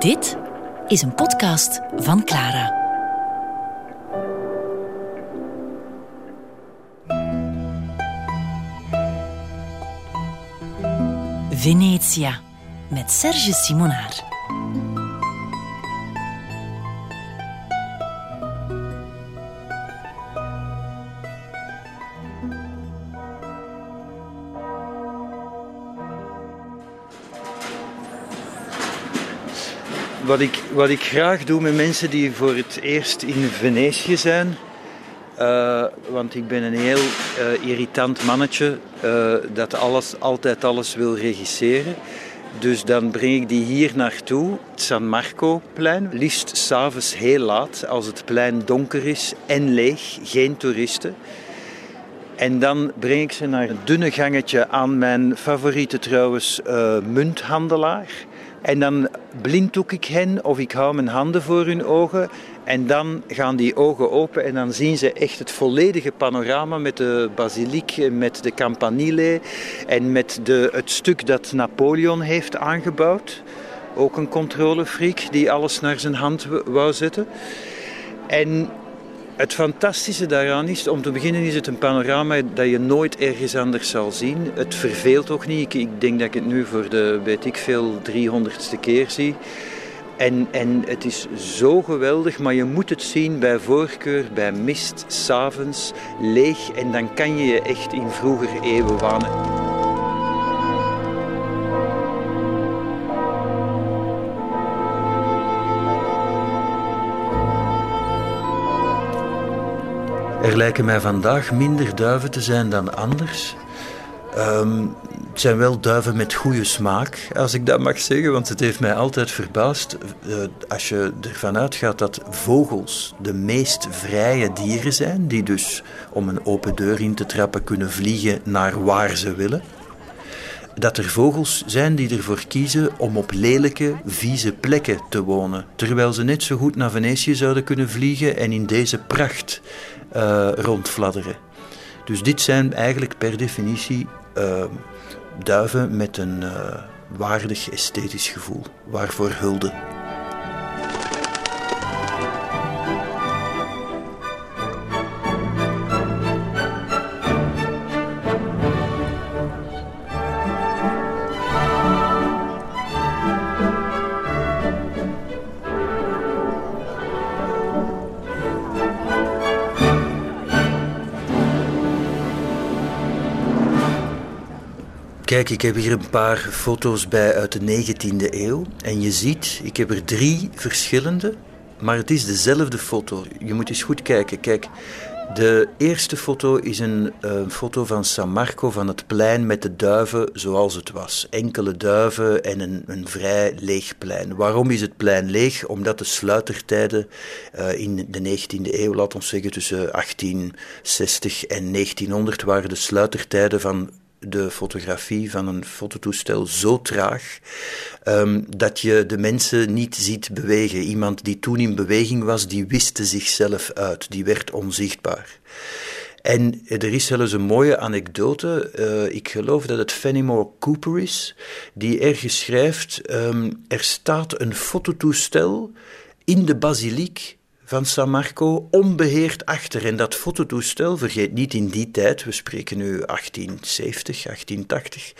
Dit is een podcast van Clara. Venetia met Serge Simonaar. Wat ik, wat ik graag doe met mensen die voor het eerst in Venetië zijn, uh, want ik ben een heel uh, irritant mannetje uh, dat alles, altijd alles wil regisseren. Dus dan breng ik die hier naartoe, het San Marco-plein. Liefst s'avonds heel laat, als het plein donker is en leeg, geen toeristen. En dan breng ik ze naar een dunne gangetje aan mijn favoriete trouwens munthandelaar. En dan blinddoek ik hen of ik hou mijn handen voor hun ogen. En dan gaan die ogen open en dan zien ze echt het volledige panorama met de basiliek, met de campanile en met de, het stuk dat Napoleon heeft aangebouwd. Ook een controlefreak die alles naar zijn hand wou zetten. En het fantastische daaraan is, om te beginnen is het een panorama dat je nooit ergens anders zal zien. Het verveelt ook niet. Ik, denk dat ik het nu voor de, weet veel, 300ste keer zie. En, en het is zo geweldig, maar je moet het zien bij voorkeur, bij mist, s'avonds, leeg. En dan kan je je echt in vroeger eeuwen wanen. Er lijken mij vandaag minder duiven te zijn dan anders. Um, het zijn wel duiven met goede smaak, als ik dat mag zeggen, want het heeft mij altijd verbaasd uh, als je ervan uitgaat dat vogels de meest vrije dieren zijn, die dus om een open deur in te trappen kunnen vliegen naar waar ze willen. Dat er vogels zijn die ervoor kiezen om op lelijke, vieze plekken te wonen, terwijl ze net zo goed naar Venetië zouden kunnen vliegen en in deze pracht uh, rondfladderen. Dus dit zijn eigenlijk per definitie uh, duiven met een uh, waardig esthetisch gevoel. Waarvoor hulde. Kijk, ik heb hier een paar foto's bij uit de 19e eeuw. En je ziet, ik heb er drie verschillende, maar het is dezelfde foto. Je moet eens goed kijken. Kijk, de eerste foto is een, een, foto van San Marco van het plein met de duiven zoals het was. Enkele duiven en een, een vrij leeg plein. Waarom is het plein leeg? Omdat de sluitertijden uh, in de 19e eeuw, laten we zeggen tussen 1860 en 1900, waren de sluitertijden van de fotografie van een fototoestel zo traag um, dat je de mensen niet ziet bewegen. Iemand die toen in beweging was, die wiste zichzelf uit, die werd onzichtbaar. En er is zelfs een mooie anekdote, uh, ik geloof dat het Fenimore Cooper is, die ergens schrijft, um, er staat een fototoestel in de basiliek van San Marco onbeheerd achter. En dat fototoestel, vergeet niet in die tijd, we spreken nu 1870, 1880,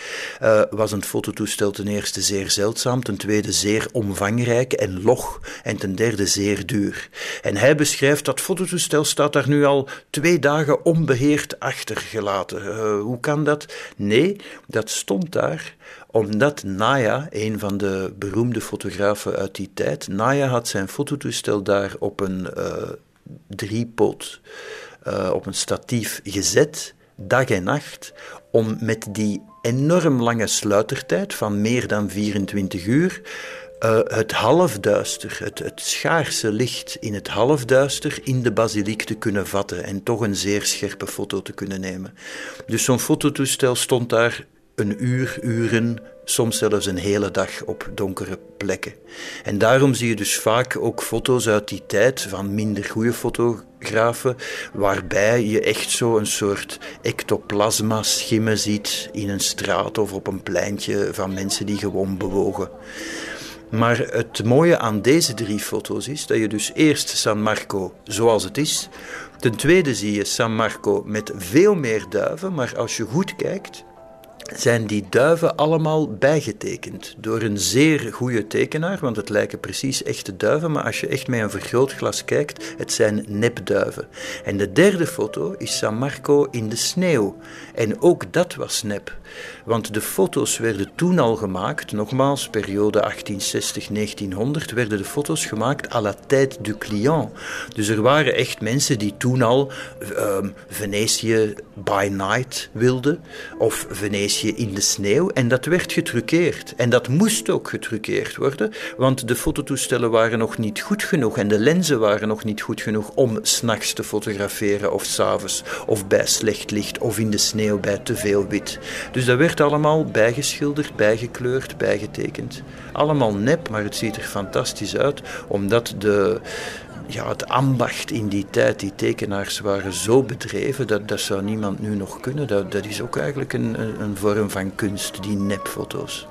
uh, was een fototoestel ten eerste zeer zeldzaam, ten tweede zeer omvangrijk en log en ten derde zeer duur. En hij beschrijft dat fototoestel staat daar nu al twee dagen onbeheerd achtergelaten. Uh, hoe kan dat? Nee, dat stond daar omdat Naya, een van de beroemde fotografen uit die tijd, Naya had zijn fototoestel daar op een uh, driepoot, uh, op een statief gezet, dag en nacht, om met die enorm lange sluitertijd van meer dan 24 uur uh, het halfduister, het, het schaarse licht in het halfduister in de basiliek te kunnen vatten en toch een zeer scherpe foto te kunnen nemen. Dus zo'n fototoestel stond daar een uur, uren, soms zelfs een hele dag op donkere plekken. En daarom zie je dus vaak ook foto's uit die tijd van minder goede fotografen, waarbij je echt zo een soort ectoplasma schimmen ziet in een straat of op een pleintje van mensen die gewoon bewogen. Maar het mooie aan deze drie foto's is dat je dus eerst San Marco zoals het is. Ten tweede zie je San Marco met veel meer duiven, maar als je goed kijkt, zijn die duiven allemaal bijgetekend door een zeer goede tekenaar, want het lijken precies echte duiven, maar als je echt met een vergrootglas kijkt, het zijn nepduiven. En de derde foto is San Marco in de sneeuw. En ook dat was nep. Want de foto's werden toen al gemaakt, nogmaals, periode 1860-1900, werden de foto's gemaakt à la tête du client. Dus er waren echt mensen die toen al uh, Venetië by night wilden, of Venetië in de sneeuw, en dat werd getruckeerd. En dat moest ook getruckeerd worden, want de fototoestellen waren nog niet goed genoeg en de lenzen waren nog niet goed genoeg om s'nachts te fotograferen, of s'avonds, of bij slecht licht, of in de sneeuw bij te veel wit. Dus dat werd allemaal bijgeschilderd, bijgekleurd, bijgetekend. Allemaal nep, maar het ziet er fantastisch uit, omdat de, ja, het ambacht in die tijd, die tekenaars waren zo bedreven, dat, dat zou niemand nu nog kunnen. Dat, dat is ook eigenlijk een, een vorm van kunst, die nepfoto's.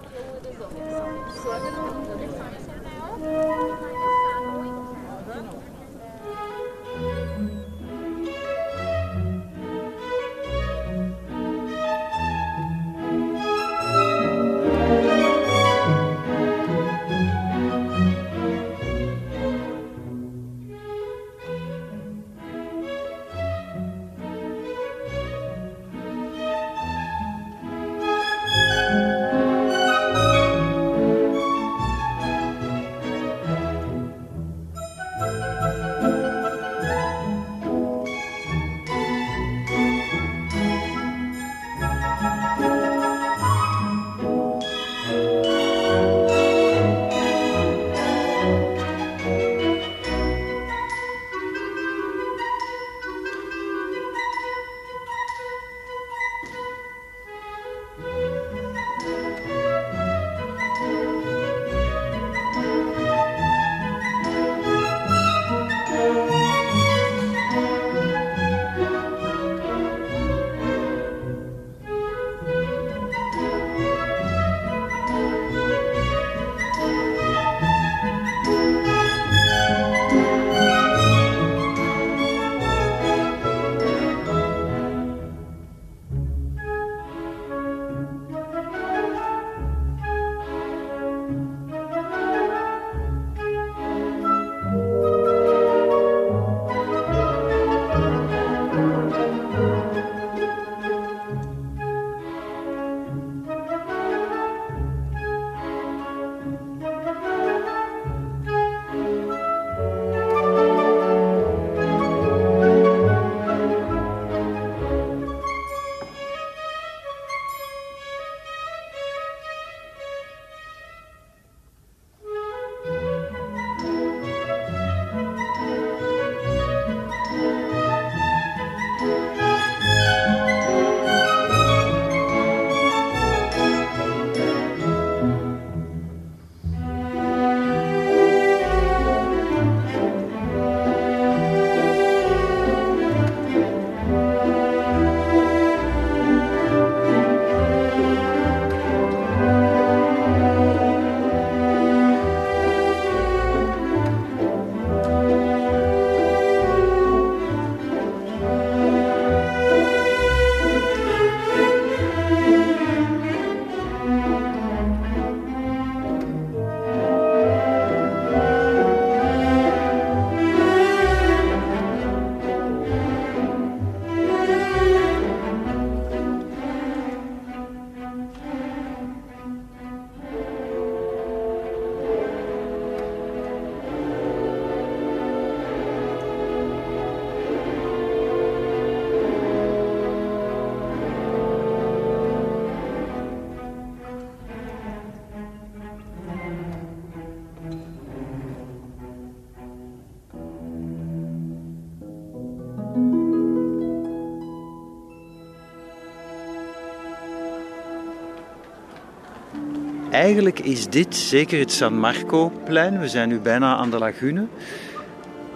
Eigenlijk is dit zeker het San Marco-plein. We zijn nu bijna aan de lagune.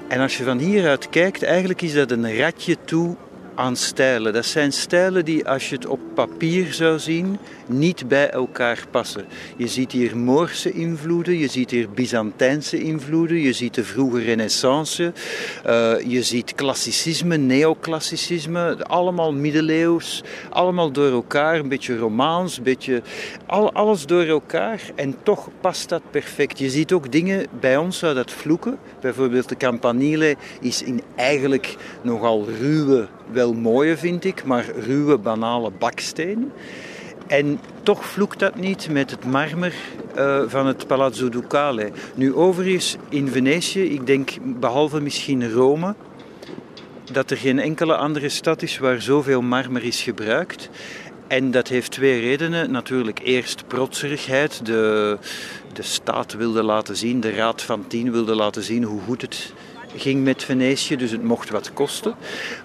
En als je van hieruit kijkt, eigenlijk is dat een ratje toe aan stijlen. Dat zijn stijlen die, als je het op papier zou zien, niet bij elkaar passen. Je ziet hier Moorse invloeden, je ziet hier Byzantijnse invloeden, je ziet de vroege Renaissance, uh, je ziet klassicisme, neoclassicisme, allemaal middeleeuws, allemaal door elkaar, een beetje romaans, een beetje al, alles door elkaar en toch past dat perfect. Je ziet ook dingen, bij ons zou dat vloeken. Bijvoorbeeld de campanile is in eigenlijk nogal ruwe, wel mooie vind ik, maar ruwe, banale baksteen. En toch vloekt dat niet met het marmer uh, van het Palazzo Ducale. Nu overigens in Venetië, ik denk behalve misschien Rome, dat er geen enkele andere stad is waar zoveel marmer is gebruikt. En dat heeft twee redenen. Natuurlijk eerst protserigheid. De, de staat wilde laten zien, de Raad van Tien wilde laten zien hoe goed het ging met Venetië, dus het mocht wat kosten.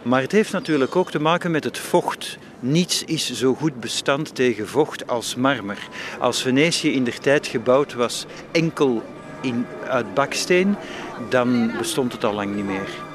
Maar het heeft natuurlijk ook te maken met het vocht. Niets is zo goed bestand tegen vocht als marmer. Als Venetië in der tijd gebouwd was enkel in, uit baksteen, dan bestond het al lang niet meer.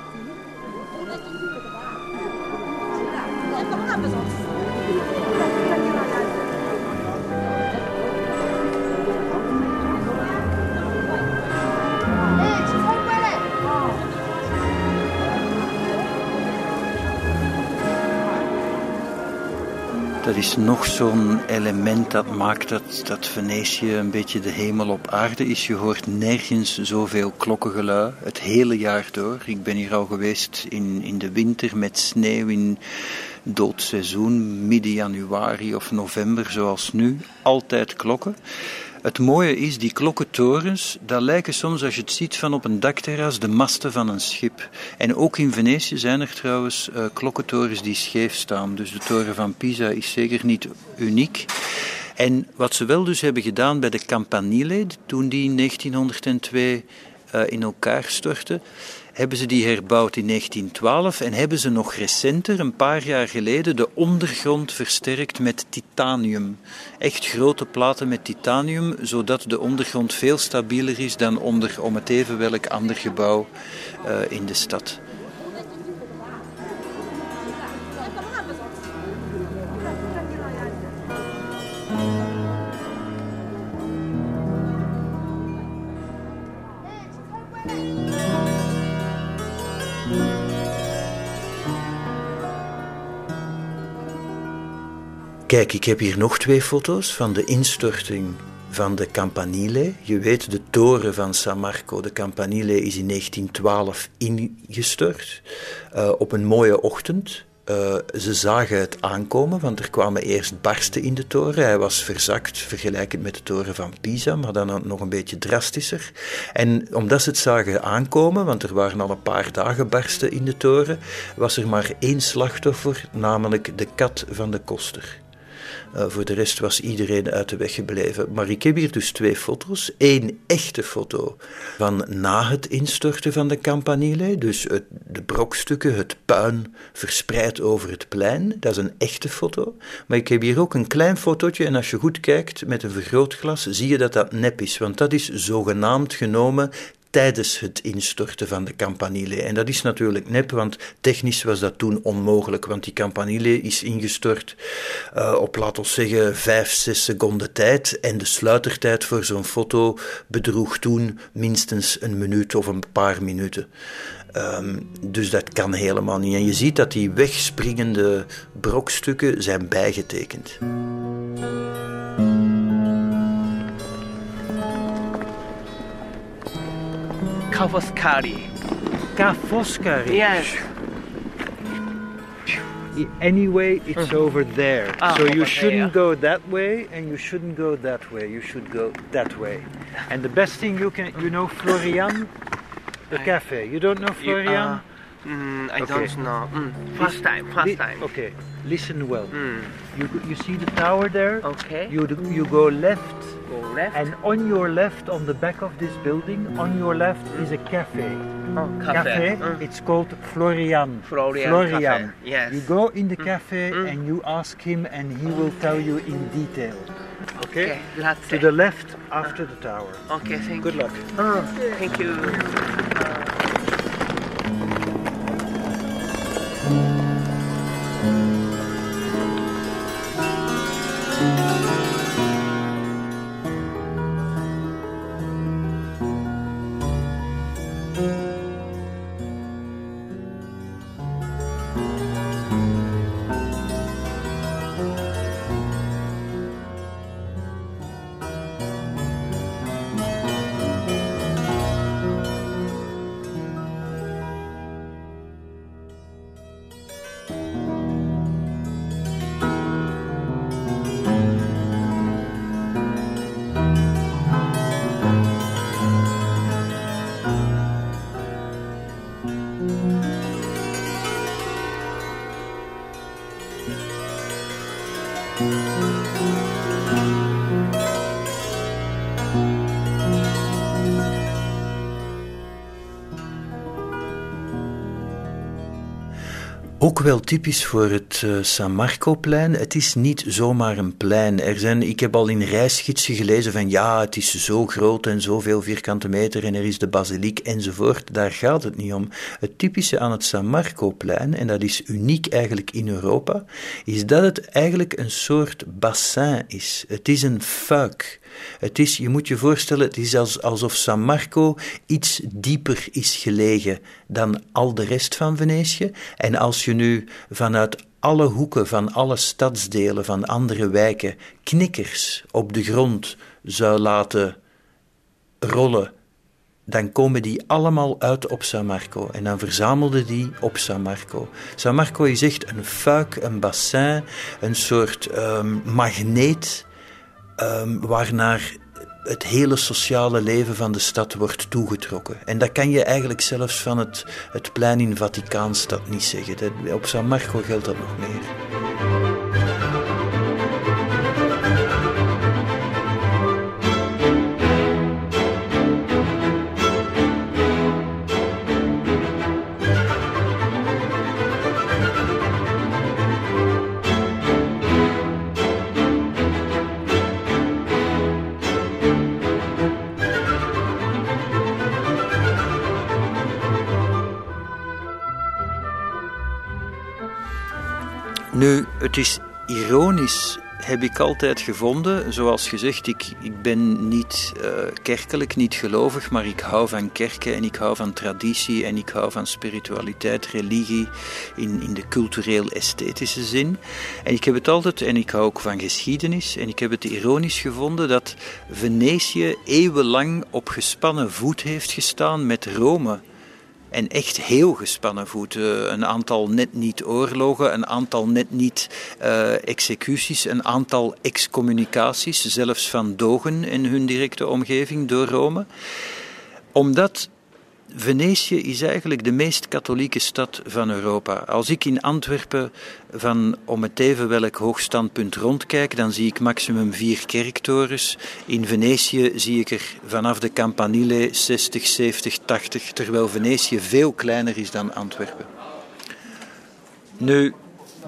Dat is nog zo'n element dat maakt dat, dat Venetië een beetje de hemel op aarde is. Je hoort nergens zoveel klokkengelui het hele jaar door. Ik ben hier al geweest in, in de winter met sneeuw in doodseizoen, midden januari of november zoals nu. Altijd klokken. Het mooie is, die klokkentorens, dat lijken soms, als je het ziet van op een dakterras, de masten van een schip. En ook in Venetië zijn er trouwens uh, klokkentorens die scheef staan. Dus de toren van Pisa is zeker niet uniek. En wat ze wel dus hebben gedaan bij de Campanile, toen die in 1902 uh, eh, in elkaar stortte, hebben ze die herbouwd in 1912 en hebben ze nog recenter, een paar jaar geleden, de ondergrond versterkt met titanium. Echt grote platen met titanium, zodat de ondergrond veel stabieler is dan onder om het even welk ander gebouw uh, in de stad. Kijk, ik heb hier nog twee foto's van de instorting van de Campanile. Je weet, de toren van San Marco, de Campanile, is in 1912 ingestort. Uh, op een mooie ochtend. Uh, ze zagen het aankomen, want er kwamen eerst barsten in de toren. Hij was verzakt, vergelijkend met de toren van Pisa, maar dan nog een beetje drastischer. En omdat ze het zagen aankomen, want er waren al een paar dagen barsten in de toren, was er maar één slachtoffer, namelijk de kat van de koster. Uh, voor de rest was iedereen uit de weg gebleven. Maar ik heb hier dus twee foto's. Eén echte foto van na het instorten van de Campanile. Dus het, de brokstukken, het puin verspreid over het plein. Dat is een echte foto. Maar ik heb hier ook een klein fotootje. En als je goed kijkt met een vergrootglas, zie je dat dat nep is. Want dat is zogenaamd genomen tijdens het instorten van de Campanile. En dat is natuurlijk nep, want technisch was dat toen onmogelijk, want die Campanile is ingestort uh, op, laten we zeggen, 5, 6 seconden tijd. En de sluitertijd voor zo'n foto bedroeg toen minstens een minuut of een paar minuten. Um, dus dat kan helemaal niet. En je ziet dat die wegspringende brokstukken zijn bijgetekend. Kavoskari. Kavoskari? Yes. Anyway, it's mm. over there. Ah, so you shouldn't go that way and you shouldn't go that way. You should go that way. And the best thing you can, you know Florian? The I, cafe. You don't know Florian? You, uh, mm, I okay. don't know. Mm. First time, first time. Okay, listen well. Mm. You, you see the tower there? Okay. You, you go left go left. And on your left, on the back of this building, on your left is a cafe. Oh, cafe. cafe. Mm. It's called Florian. Florian. Florian. Cafe. Yes. You go in the mm. cafe mm. and you ask him, and he will tell you in detail. Okay. okay to the left after the tower. Okay. Thank Good you. luck. Oh, thank you. Uh, wel typisch voor het uh, San Marco-plein. Het is niet zomaar een plein. Er zijn, ik heb al in reisgidsen gelezen van ja, het is zo groot en zoveel vierkante meter en er is de basiliek enzovoort. Daar gaat het niet om. Het typische aan het San Marco-plein, en dat is uniek eigenlijk in Europa, is dat het eigenlijk een soort bassin is. Het is een fuik. Het is, je moet je voorstellen, het is als, alsof San Marco iets dieper is gelegen dan al de rest van Venetië. En als je nu vanuit alle hoeken van alle stadsdelen van andere wijken knikkers op de grond zou laten rollen, dan komen die allemaal uit op San Marco. En dan verzamelden die op San Marco. San Marco is echt een fuik, een bassin, een soort um, magneet um, waarnaar het hele sociale leven van de stad wordt toegetrokken. En dat kan je eigenlijk zelfs van het, het plein in Vaticaanstad niet zeggen. op San Marco geldt dat nog meer. Nu, het is ironisch, heb ik altijd gevonden. Zoals gezegd, ik, ik ben niet uh, kerkelijk, niet gelovig, maar ik hou van kerken en ik hou van traditie en ik hou van spiritualiteit, religie in, in de cultureel-esthetische zin. En ik heb het altijd, en ik hou ook van geschiedenis, en ik heb het ironisch gevonden dat Venetië eeuwenlang op gespannen voet heeft gestaan met Rome. En echt heel gespannen voeten. Een aantal net niet oorlogen, een aantal net niet uh, executies, een aantal excommunicaties, zelfs van dogen in hun directe omgeving door Rome. Omdat Venetië is eigenlijk de meest katholieke stad van Europa. Als ik in Antwerpen van om het even welk hoogstandpunt rondkijk, dan zie ik maximum vier kerktorens. In Venetië zie ik er vanaf de Campanile 60, 70, 80, terwijl Venetië veel kleiner is dan Antwerpen. Nu,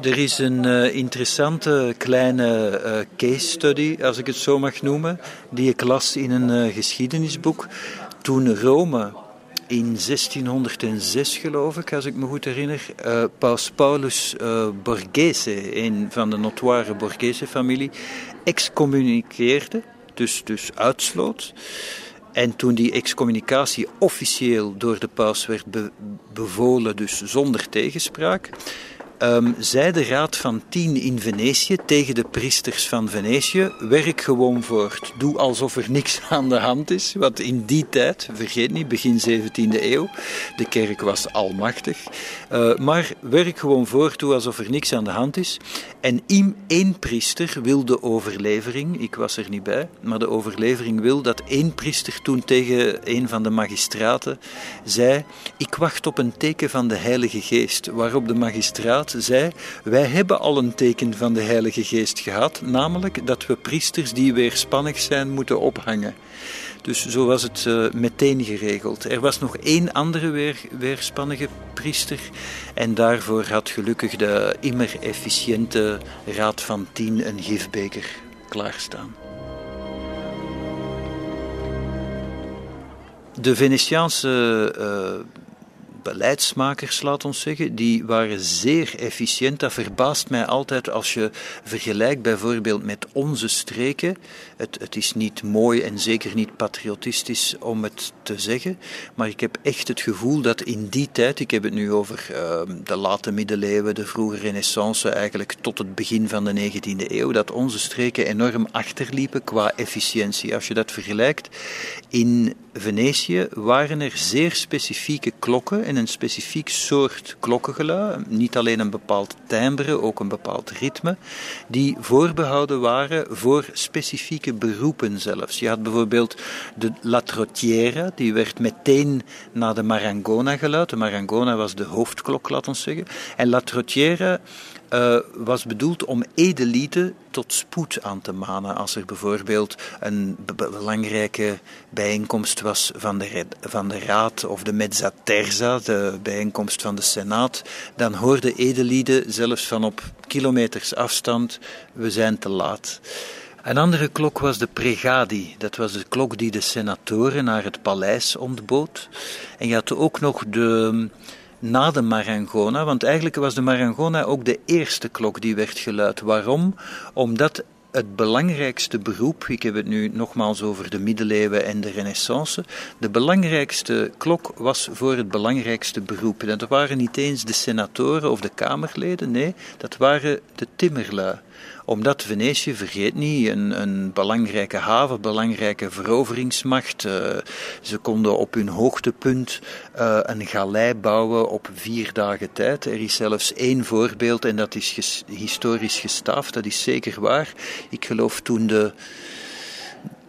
er is een uh, interessante kleine uh, case study, als ik het zo mag noemen, die ik las in een uh, geschiedenisboek. Toen Rome in 1606, geloof ik, als ik me goed herinner, uh, Paus Paulus uh, Borghese, een van de notoire Borghese-familie, excommuniceerde, dus, dus uitsloot. En toen die excommunicatie officieel door de paus werd be bevolen, dus zonder tegenspraak, um, zei de Raad van Tien in Venetië tegen de priesters van Venetië: werk gewoon voort. Doe alsof er niks aan de hand is. Want in die tijd, vergeet niet, begin 17e eeuw, de kerk was almachtig. Uh, maar werk gewoon voort, doe alsof er niks aan de hand is. En één priester wil de overlevering, ik was er niet bij, maar de overlevering wil dat één priester toen tegen een van de magistraten zei: Ik wacht op een teken van de Heilige Geest. Waarop de magistraat zei: Wij hebben al een teken van de Heilige Geest gehad, namelijk dat we priesters die weerspannig zijn moeten ophangen. Dus zo was het uh, meteen geregeld. Er was nog één andere weer, weerspannige priester. En daarvoor had gelukkig de immer efficiënte Raad van Tien een gifbeker klaarstaan. De Venetiaanse uh, beleidsmakers, laat ons zeggen, die waren zeer efficiënt. Dat verbaast mij altijd als je vergelijkt bijvoorbeeld met onze streken. Het, het is niet mooi en zeker niet patriotistisch om het te zeggen, maar ik heb echt het gevoel dat in die tijd, ik heb het nu over uh, de late middeleeuwen, de vroege renaissance, eigenlijk tot het begin van de 19e eeuw, dat onze streken enorm achterliepen qua efficiëntie. Als je dat vergelijkt, in Venetië waren er zeer specifieke klokken en een specifiek soort klokkengelui, niet alleen een bepaald timbre, ook een bepaald ritme, die voorbehouden waren voor specifieke beroepen zelfs. Je had bijvoorbeeld de La Trottiera, die werd meteen na de Marangona geluid. De Marangona was de hoofdklok, laat ons zeggen. En La uh, was bedoeld om edelieden tot spoed aan te manen. Als er bijvoorbeeld een belangrijke bijeenkomst was van de, van de Raad of de Mezza Terza, de bijeenkomst van de Senaat, dan hoorden edelieden zelfs van op kilometers afstand: we zijn te laat. Een andere klok was de pregadi. Dat was de klok die de senatoren naar het paleis ontbood. En je had ook nog de, na de Marangona, want eigenlijk was de Marangona ook de eerste klok die werd geluid. Waarom? Omdat het belangrijkste beroep, ik heb het nu nogmaals over de middeleeuwen en de renaissance, de belangrijkste klok was voor het belangrijkste beroep. Dat waren niet eens de senatoren of de kamerleden, nee, dat waren de timmerlui omdat Venetië, vergeet niet, een, een belangrijke haven, belangrijke veroveringsmacht. Uh, ze konden op hun hoogtepunt uh, een galei bouwen op vier dagen tijd. Er is zelfs één voorbeeld en dat is historisch gestaafd, dat is zeker waar. Ik geloof toen de,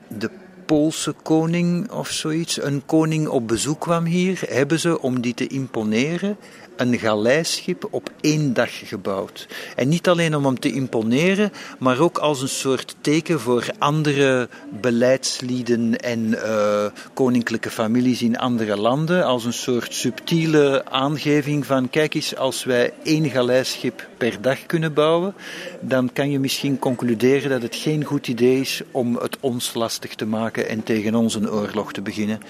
de Poolse koning of zoiets, een koning op bezoek kwam hier, hebben ze om die te imponeren een galeischip op één dag gebouwd. En niet alleen om hem te imponeren, maar ook als een soort teken voor andere beleidslieden en uh, koninklijke families in andere landen. Als een soort subtiele aangeving van: kijk eens, als wij één galeischip per dag kunnen bouwen, dan kan je misschien concluderen dat het geen goed idee is om het ons lastig te maken en tegen ons een oorlog te beginnen.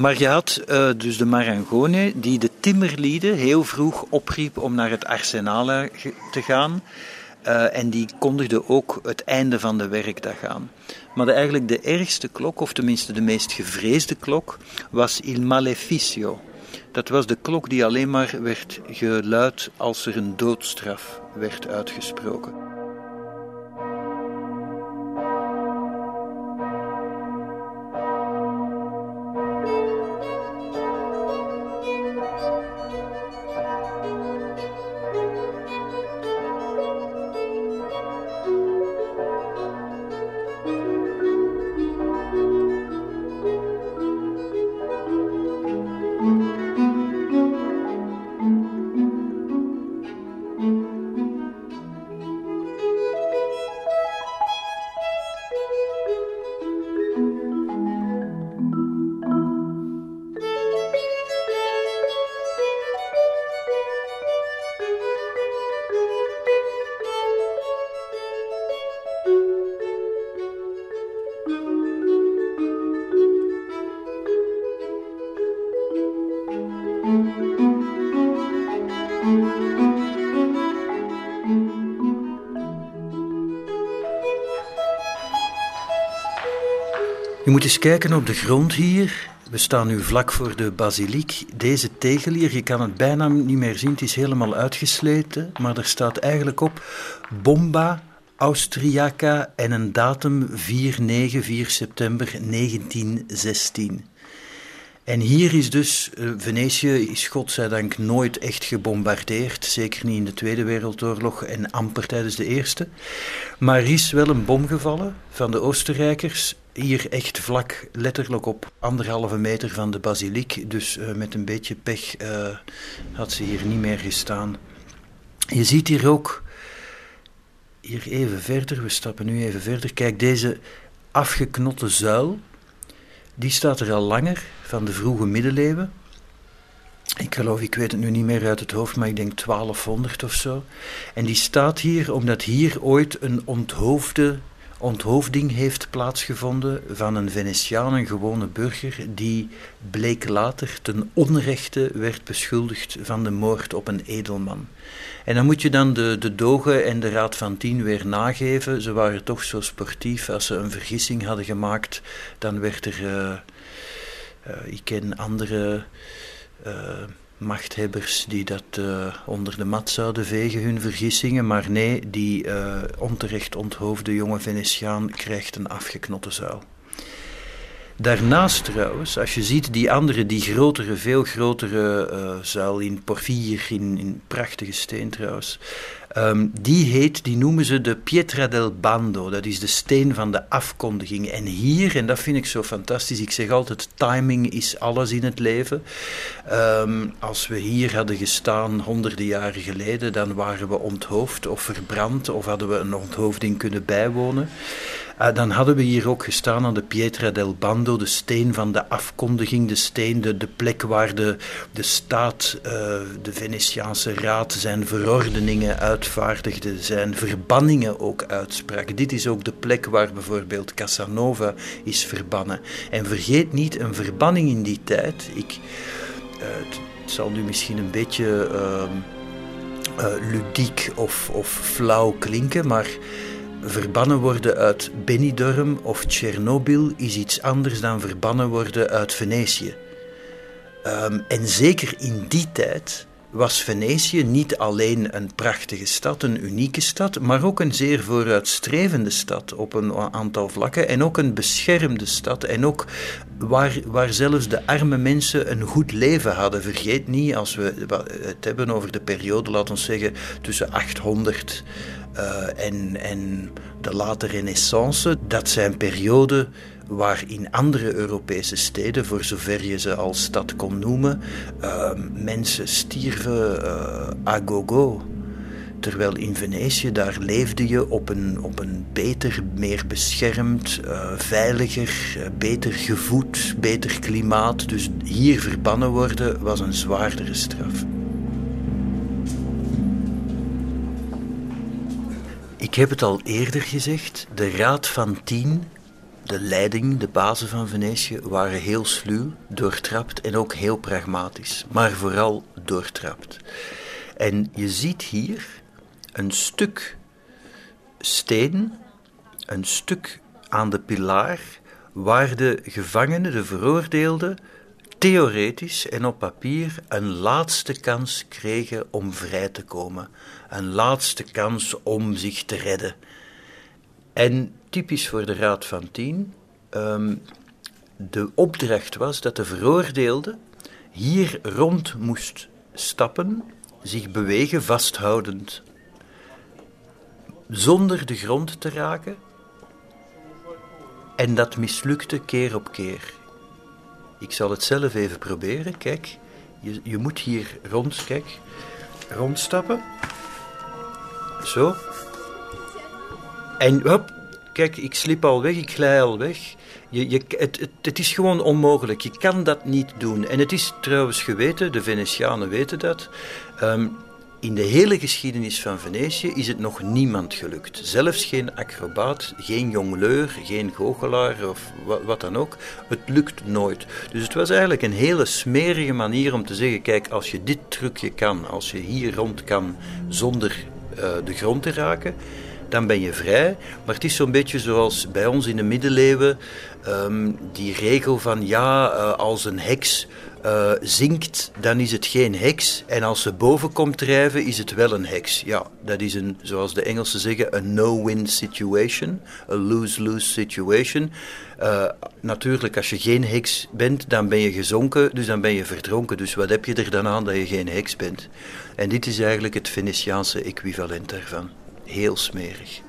Maar je had uh, dus de Marangone die de timmerlieden heel vroeg opriep om naar het arsenaal te gaan. Uh, en die kondigde ook het einde van de werkdag aan. Maar de, eigenlijk de ergste klok, of tenminste de meest gevreesde klok, was Il Maleficio. Dat was de klok die alleen maar werd geluid als er een doodstraf werd uitgesproken. Moet eens kijken op de grond hier. We staan nu vlak voor de basiliek. Deze tegel hier, je kan het bijna niet meer zien, het is helemaal uitgesleten. Maar er staat eigenlijk op Bomba Austriaca en een datum 4-9, 4 september 1916. En hier is dus, uh, Venetië is godzijdank nooit echt gebombardeerd, zeker niet in de Tweede Wereldoorlog en amper tijdens de Eerste. Maar er is wel een bom gevallen van de Oostenrijkers hier echt vlak, letterlijk op anderhalve meter van de basiliek. Dus uh, met een beetje pech uh, had ze hier niet meer gestaan. Je ziet hier ook, hier even verder, we stappen nu even verder. Kijk, deze afgeknotte zuil, die staat er al langer, van de vroege middeleeuwen. Ik geloof, ik weet het nu niet meer uit het hoofd, maar ik denk 1200 of zo. En die staat hier omdat hier ooit een onthoofde onthoofding heeft plaatsgevonden van een Venetiaan, een gewone burger, die bleek later ten onrechte werd beschuldigd van de moord op een edelman. En dan moet je dan de, de dogen en de Raad van Tien weer nageven. Ze waren toch zo sportief. Als ze een vergissing hadden gemaakt, dan werd er. Uh, uh, ik ken andere. Uh, machthebbers die dat uh, onder de mat zouden vegen, hun vergissingen. Maar nee, die uh, onterecht onthoofde jonge Venetiaan krijgt een afgeknotte zuil. Daarnaast trouwens, als je ziet die andere, die grotere, veel grotere uh, zuil in porfier, in, in prachtige steen trouwens, Ehm, die heet, die noemen ze de Pietra del Bando. Dat is de steen van de afkondiging. En hier, en dat vind ik zo fantastisch, ik zeg altijd: timing is alles in het leven. Ehm, als we hier hadden gestaan honderden jaren geleden, dan waren we onthoofd of verbrand, of hadden we een onthoofding kunnen bijwonen. Uh, dan hadden we hier ook gestaan aan de Pietra del Bando, de steen van de afkondiging, de steen, de, de plek waar de, de staat, uh, de Venetiaanse raad, zijn verordeningen uitvaardigde, zijn verbanningen ook uitsprak. Dit is ook de plek waar bijvoorbeeld Casanova is verbannen. En vergeet niet, een verbanning in die tijd, ik, uh, het zal nu misschien een beetje ehm, ludiek of, of flauw klinken, maar verbannen worden uit Benidorm of Tsjernobyl is iets anders dan verbannen worden uit Venetië. Um, en zeker in die tijd was Venetië niet alleen een prachtige stad, een unieke stad, maar ook een zeer vooruitstrevende stad op een aantal vlakken en ook een beschermde stad en ook waar, waar zelfs de arme mensen een goed leven hadden. Vergeet niet, als we het hebben over de periode, laten we zeggen, tussen 800 uh, en, en de late renaissance, dat zijn perioden waar in andere Europese steden, voor zover je ze als stad kon noemen, uh, mensen stierven uh, à gogo. Terwijl in Venetië, daar leefde je op een, op een beter, meer beschermd, uh, veiliger, beter gevoed, beter klimaat. Dus hier verbannen worden was een zwaardere straf. Ik heb het al eerder gezegd, de Raad van Tien, de leiding, de bazen van Venetië, waren heel sluw, doortrapt en ook heel pragmatisch, maar vooral doortrapt. En je ziet hier een stuk steen, een stuk aan de pilaar, waar de gevangenen, de veroordeelden, theoretisch en op papier een laatste kans kregen om vrij te komen. Een laatste kans om zich te redden. En typisch voor de Raad van Tien, um, de opdracht was dat de veroordeelde hier rond moest stappen, zich bewegen, vasthoudend, zonder de grond te raken. En dat mislukte keer op keer. Ik zal het zelf even proberen. Kijk, je, je moet hier rond, kijk, rondstappen. Zo. En hop, kijk, ik slip al weg, ik glij al weg. Je, je, het, het, is gewoon onmogelijk. Je kan dat niet doen. En het is trouwens geweten, de Venetianen weten dat. Um, in de hele geschiedenis van Venetië is het nog niemand gelukt. Zelfs geen acrobaat, geen jongleur, geen goochelaar of wat, dan ook. Het lukt nooit. Dus het was eigenlijk een hele smerige manier om te zeggen: kijk, als je dit trucje kan, als je hier rond kan zonder uh, de grond te raken, dan ben je vrij. Maar het is zo'n beetje zoals bij ons in de middeleeuwen, um, die regel van ja, uh, als een heks uh, zinkt, dan is het geen heks. En als ze boven komt drijven, is het wel een heks. Ja, dat is een, zoals de Engelsen zeggen, een no-win situation. Een lose-lose situation. Uh, natuurlijk, als je geen heks bent, dan ben je gezonken, dus dan ben je verdronken. Dus wat heb je er dan aan dat je geen heks bent? En dit is eigenlijk het Venetiaanse equivalent daarvan. Heel smerig.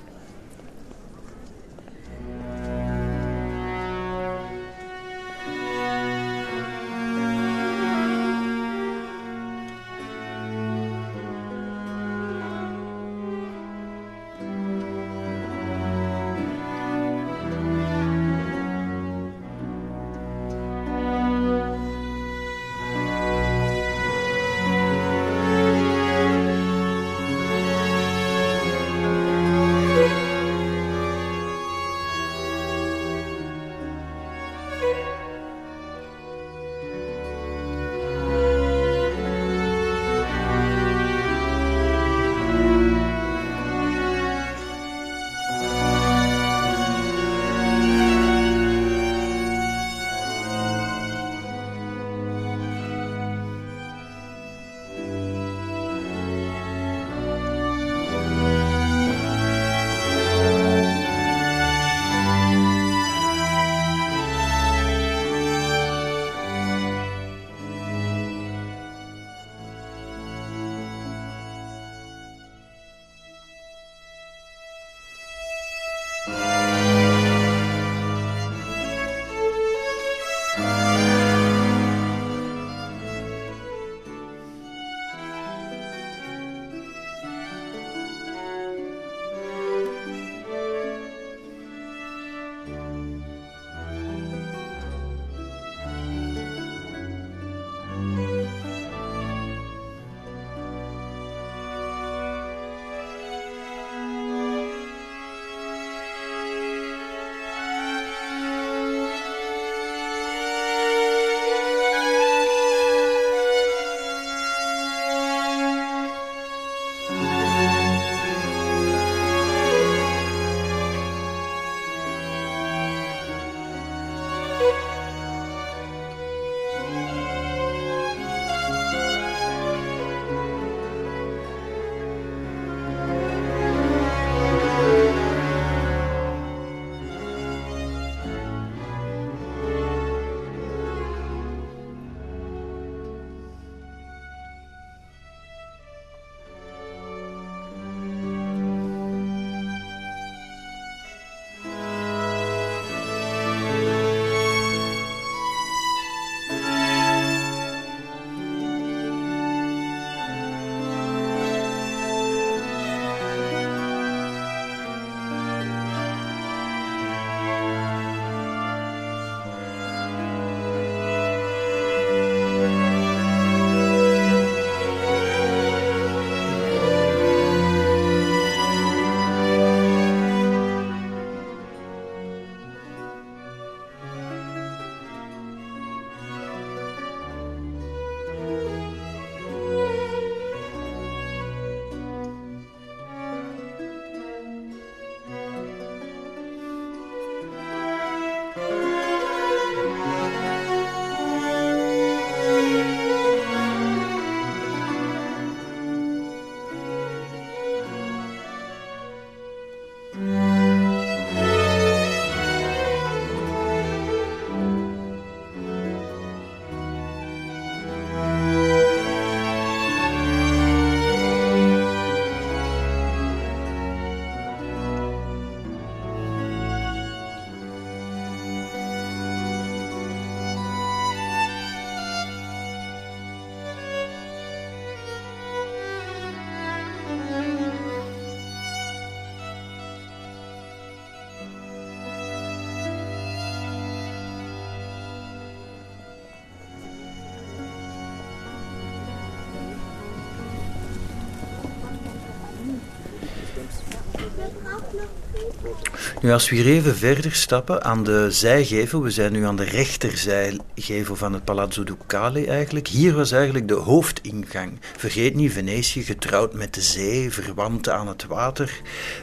Nu, als we hier even verder stappen aan de zijgevel, we zijn nu aan de rechterzijgevel van het Palazzo Ducale eigenlijk. Hier was eigenlijk de hoofdingang. Vergeet niet, Venetië getrouwd met de zee, verwant aan het water.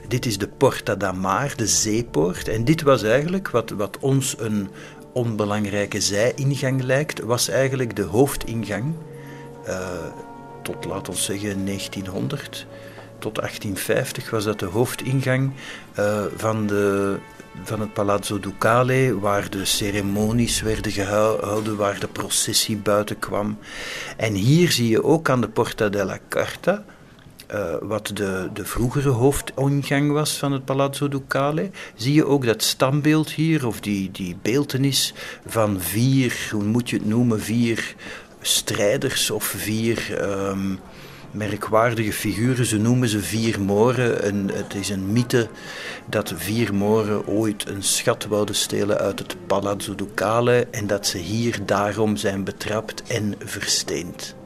Dit is de Porta da Mar, de zeepoort. En dit was eigenlijk wat, wat ons een onbelangrijke zijingang lijkt, was eigenlijk de hoofdingang uh, tot, laten we zeggen, 1900 tot 1850 was dat de hoofdingang uh, van, de, van het Palazzo Ducale, waar de ceremonies werden gehouden, waar de processie buiten kwam. En hier zie je ook aan de Porta della Carta, uh, wat de, de vroegere hoofdingang was van het Palazzo Ducale, zie je ook dat standbeeld hier, of die, die beeltenis van vier, hoe moet je het noemen, vier strijders of vier. Um, merkwaardige figuren. Ze noemen ze vier moren. En het is een mythe dat vier moren ooit een schat wouden stelen uit het Palazzo Ducale en dat ze hier daarom zijn betrapt en versteend.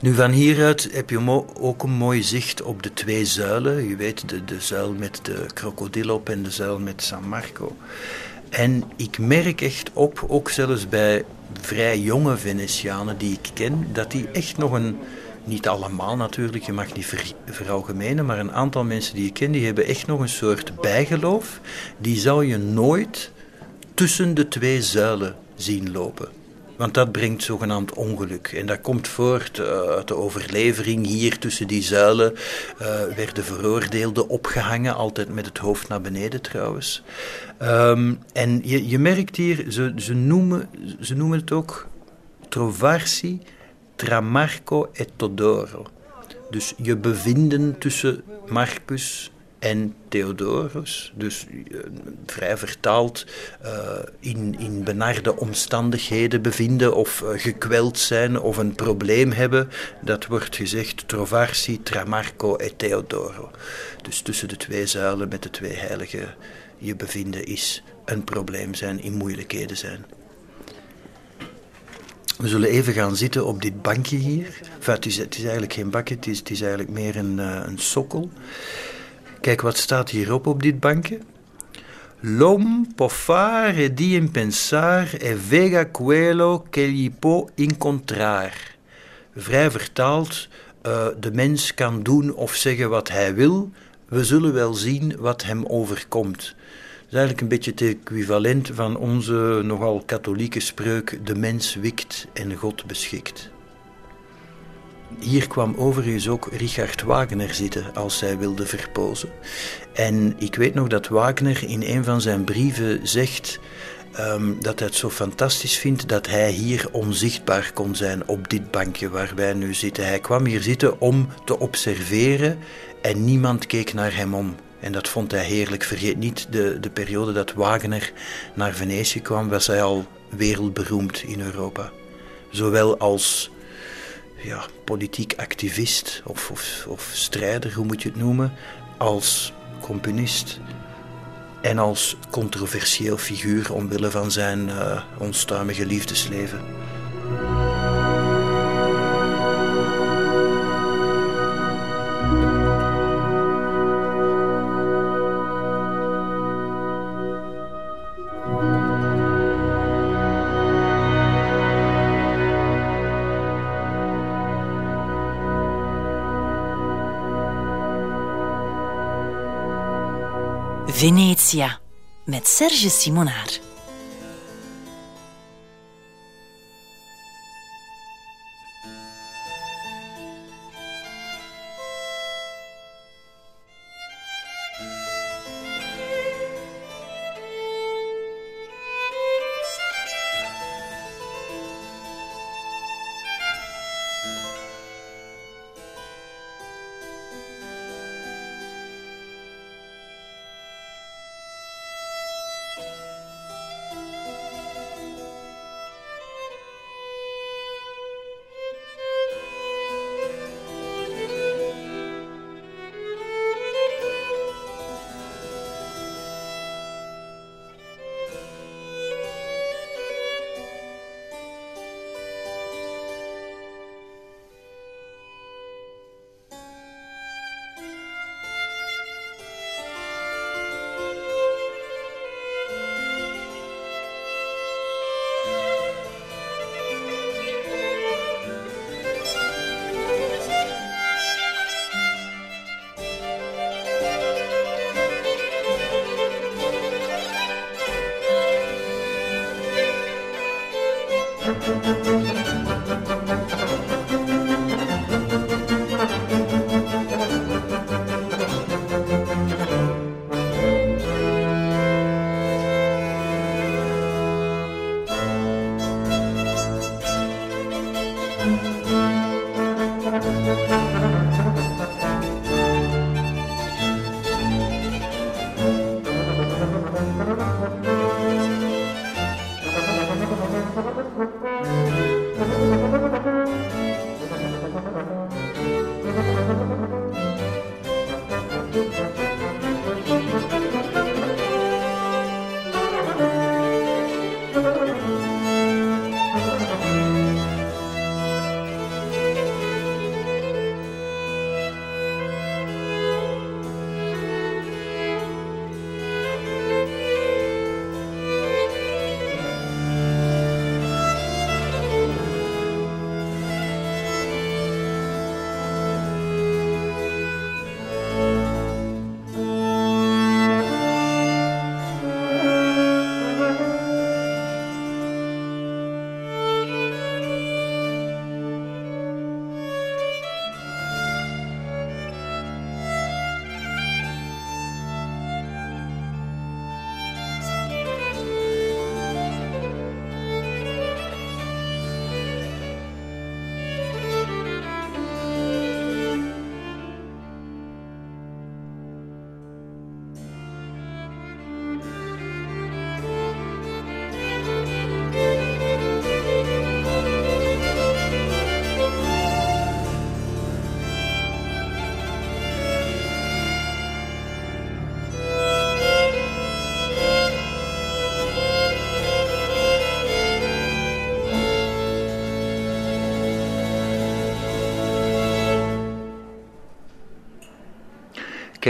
Nu, van hieruit heb je ook een mooi zicht op de twee zuilen. Je weet, de, de zuil met de krokodil op en de zuil met San Marco. En ik merk echt op, ook zelfs bij vrij jonge Venetianen die ik ken, dat die echt nog een, niet allemaal natuurlijk, je mag niet ver, veralgemenen, maar een aantal mensen die je kent, die hebben echt nog een soort bijgeloof. Die zou je nooit tussen de twee zuilen zien lopen. Want dat brengt zogenaamd ongeluk. En dat komt voort uh, uit de overlevering. Hier tussen die zuilen uh, werden veroordeelden opgehangen, altijd met het hoofd naar beneden trouwens. Um, en je, je merkt hier, ze, ze, noemen, ze noemen het ook trovarsi tra Marco e Todoro. Dus je bevinden tussen Marcus en Theodorus, dus uh, vrij vertaald uh, in, in benarde omstandigheden bevinden of uh, gekweld zijn of een probleem hebben, dat wordt gezegd trovarsi tra Marco e Theodoro. Dus tussen de twee zuilen met de twee heiligen je bevinden is een probleem zijn, in moeilijkheden zijn. We zullen even gaan zitten op dit bankje hier. Enfin, het, is, het is eigenlijk geen bankje, het is, het is eigenlijk meer een, uh, een sokkel. Kijk, wat staat hierop op dit bankje? L'homme può fare di pensar e vega quello che gli può incontrar. Vrij vertaald, uh, de mens kan doen of zeggen wat hij wil. We zullen wel zien wat hem overkomt. Is eigenlijk een beetje het equivalent van onze nogal katholieke spreuk: de mens wikt en God beschikt. Hier kwam overigens ook Richard Wagner zitten als hij wilde verpozen. En ik weet nog dat Wagner in een van zijn brieven zegt um, dat hij het zo fantastisch vindt dat hij hier onzichtbaar kon zijn op dit bankje waar wij nu zitten. Hij kwam hier zitten om te observeren en niemand keek naar hem om. En dat vond hij heerlijk. Vergeet niet, de, de periode dat Wagner naar Venetië kwam, was hij al wereldberoemd in Europa. Zowel als ja, politiek activist of, of, of strijder, hoe moet je het noemen, als componist en als controversieel figuur omwille van zijn uh, onstuimige liefdesleven. Venetia met Serge Simonaar.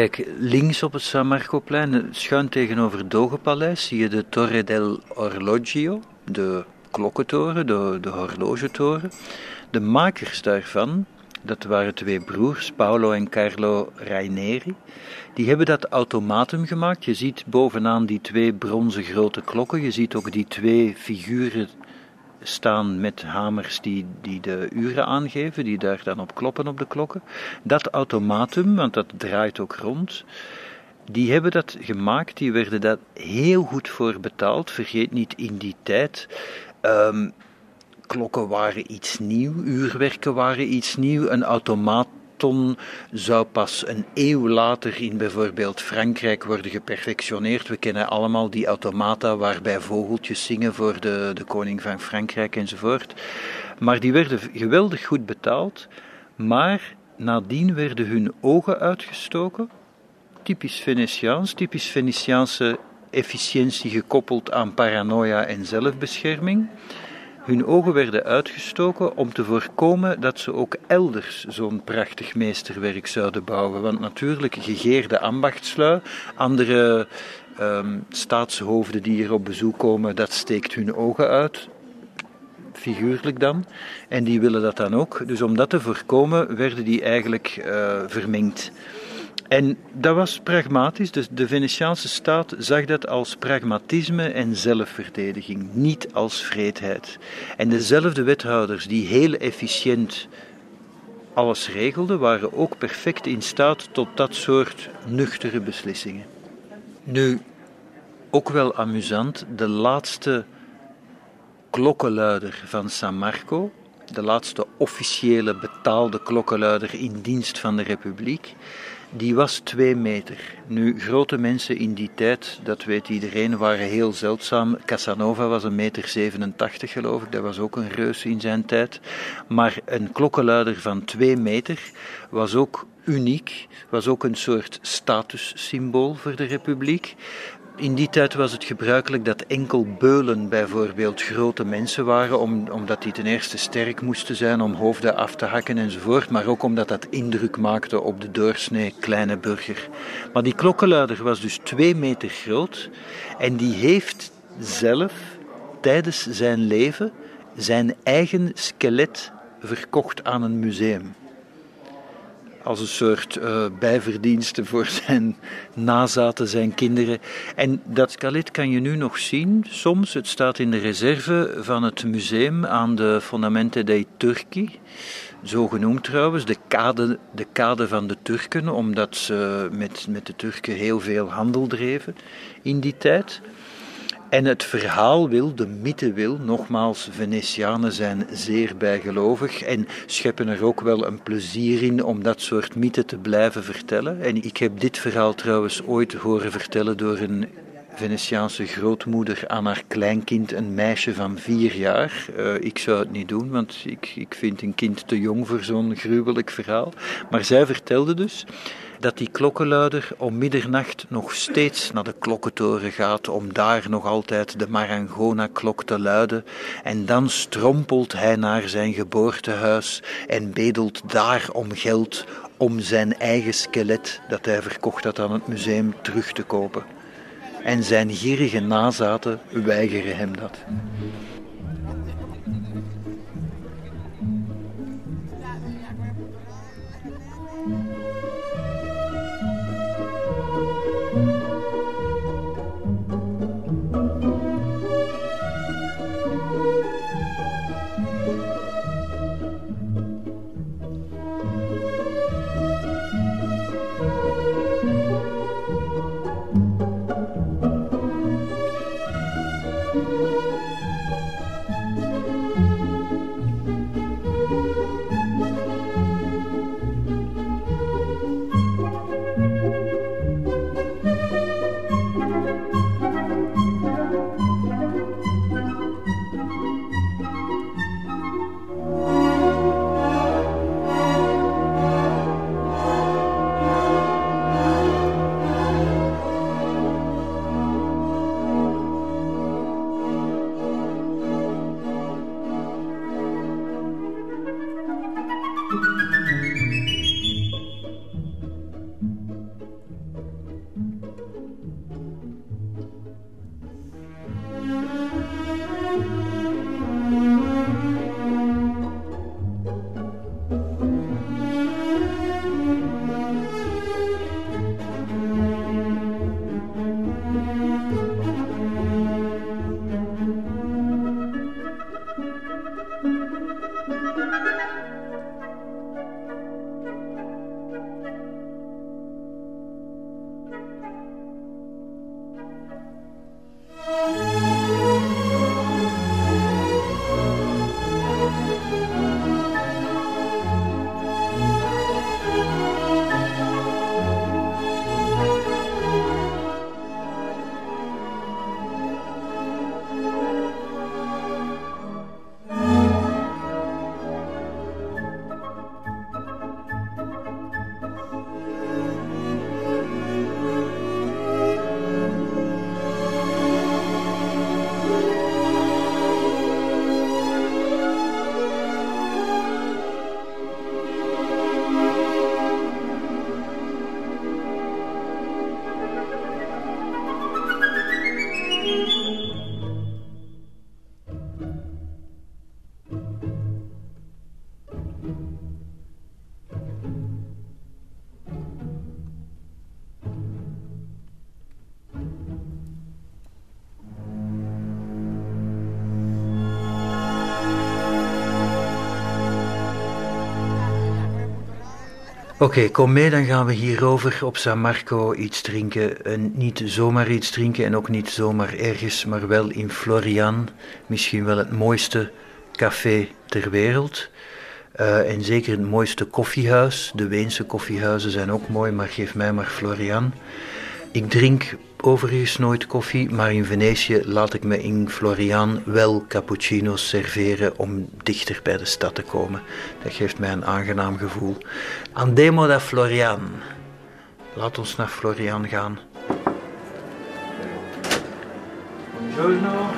Kijk, links op het San Marcoplein, schuin tegenover het Dogepaleis, zie je de Torre del Orologio, de klokkentoren, de, de horlogetoren. De makers daarvan Dat waren twee broers, Paolo en Carlo Raineri. Die hebben dat automatum gemaakt. Je ziet bovenaan die twee bronzen grote klokken. Je ziet ook die twee figuren staan met hamers die, die de uren aangeven, die daar dan op kloppen op de klokken. Dat automatum, want dat draait ook rond, die hebben dat gemaakt, die werden daar heel goed voor betaald. Vergeet niet, in die tijd, um, klokken waren iets nieuw, uurwerken waren iets nieuw, een automaat zou pas een eeuw later in bijvoorbeeld Frankrijk worden geperfectioneerd. We kennen allemaal die automata waarbij vogeltjes zingen voor de, de koning van Frankrijk enzovoort. Maar die werden geweldig goed betaald, maar nadien werden hun ogen uitgestoken. Typisch Venetiaans, typisch Venetiaanse efficiëntie gekoppeld aan paranoia en zelfbescherming. Hun ogen werden uitgestoken om te voorkomen dat ze ook elders zo'n prachtig meesterwerk zouden bouwen. Want natuurlijk, gegeerde ambachtslui, andere um, staatshoofden die hier op bezoek komen, dat steekt hun ogen uit. Figuurlijk dan. En die willen dat dan ook. Dus om dat te voorkomen, werden die eigenlijk uh, vermengd. En dat was pragmatisch, dus de Venetiaanse staat zag dat als pragmatisme en zelfverdediging, niet als vreedheid. En dezelfde wethouders die heel efficiënt alles regelden, waren ook perfect in staat tot dat soort nuchtere beslissingen. Nu, ook wel amusant, de laatste klokkenluider van San Marco, de laatste officiële betaalde klokkenluider in dienst van de Republiek, die was twee meter. Nu, grote mensen in die tijd, dat weet iedereen, waren heel zeldzaam. Casanova was een meter 87 geloof ik, dat was ook een reus in zijn tijd. Maar een klokkenluider van twee meter was ook uniek, was ook een soort statussymbool voor de republiek. In die tijd was het gebruikelijk dat enkel beulen bijvoorbeeld grote mensen waren, omdat die ten eerste sterk moesten zijn om hoofden af te hakken enzovoort, maar ook omdat dat indruk maakte op de doorsnee kleine burger. Maar die klokkenluider was dus twee meter groot en die heeft zelf tijdens zijn leven zijn eigen skelet verkocht aan een museum als een soort uh, bijverdienste voor zijn nazaten, zijn kinderen. En dat skelet kan je nu nog zien. Soms, het staat in de reserve van het museum aan de Fondamenten dei Turchi. Zo genoemd trouwens, de kade, de kade van de Turken, omdat ze met, met de Turken heel veel handel dreven in die tijd. En het verhaal wil, de mythe wil, nogmaals, Venetianen zijn zeer bijgelovig en scheppen er ook wel een plezier in om dat soort mythen te blijven vertellen. En ik heb dit verhaal trouwens ooit horen vertellen door een Venetiaanse grootmoeder aan haar kleinkind, een meisje van vier jaar. Uh, ik zou het niet doen, want ik, ik vind een kind te jong voor zo'n gruwelijk verhaal. Maar zij vertelde dus dat die klokkenluider om middernacht nog steeds naar de klokkentoren gaat om daar nog altijd de Marangona-klok te luiden. En dan strompelt hij naar zijn geboortehuis en bedelt daar om geld om zijn eigen skelet dat hij verkocht had aan het museum terug te kopen. En zijn gierige nazaten weigeren hem dat. Oké, kom mee, dan gaan we hierover op San Marco iets drinken. En niet zomaar iets drinken en ook niet zomaar ergens, maar wel in Florian. Misschien wel het mooiste café ter wereld. Uh, en zeker het mooiste koffiehuis. De Weense koffiehuizen zijn ook mooi, maar geef mij maar Florian. Ik drink overigens nooit koffie, maar in Venetië laat ik me in Florian wel cappuccino's serveren om dichter bij de stad te komen. Dat geeft mij een aangenaam gevoel. Andemo da Florian. Laat ons naar Florian gaan. Buongiorno.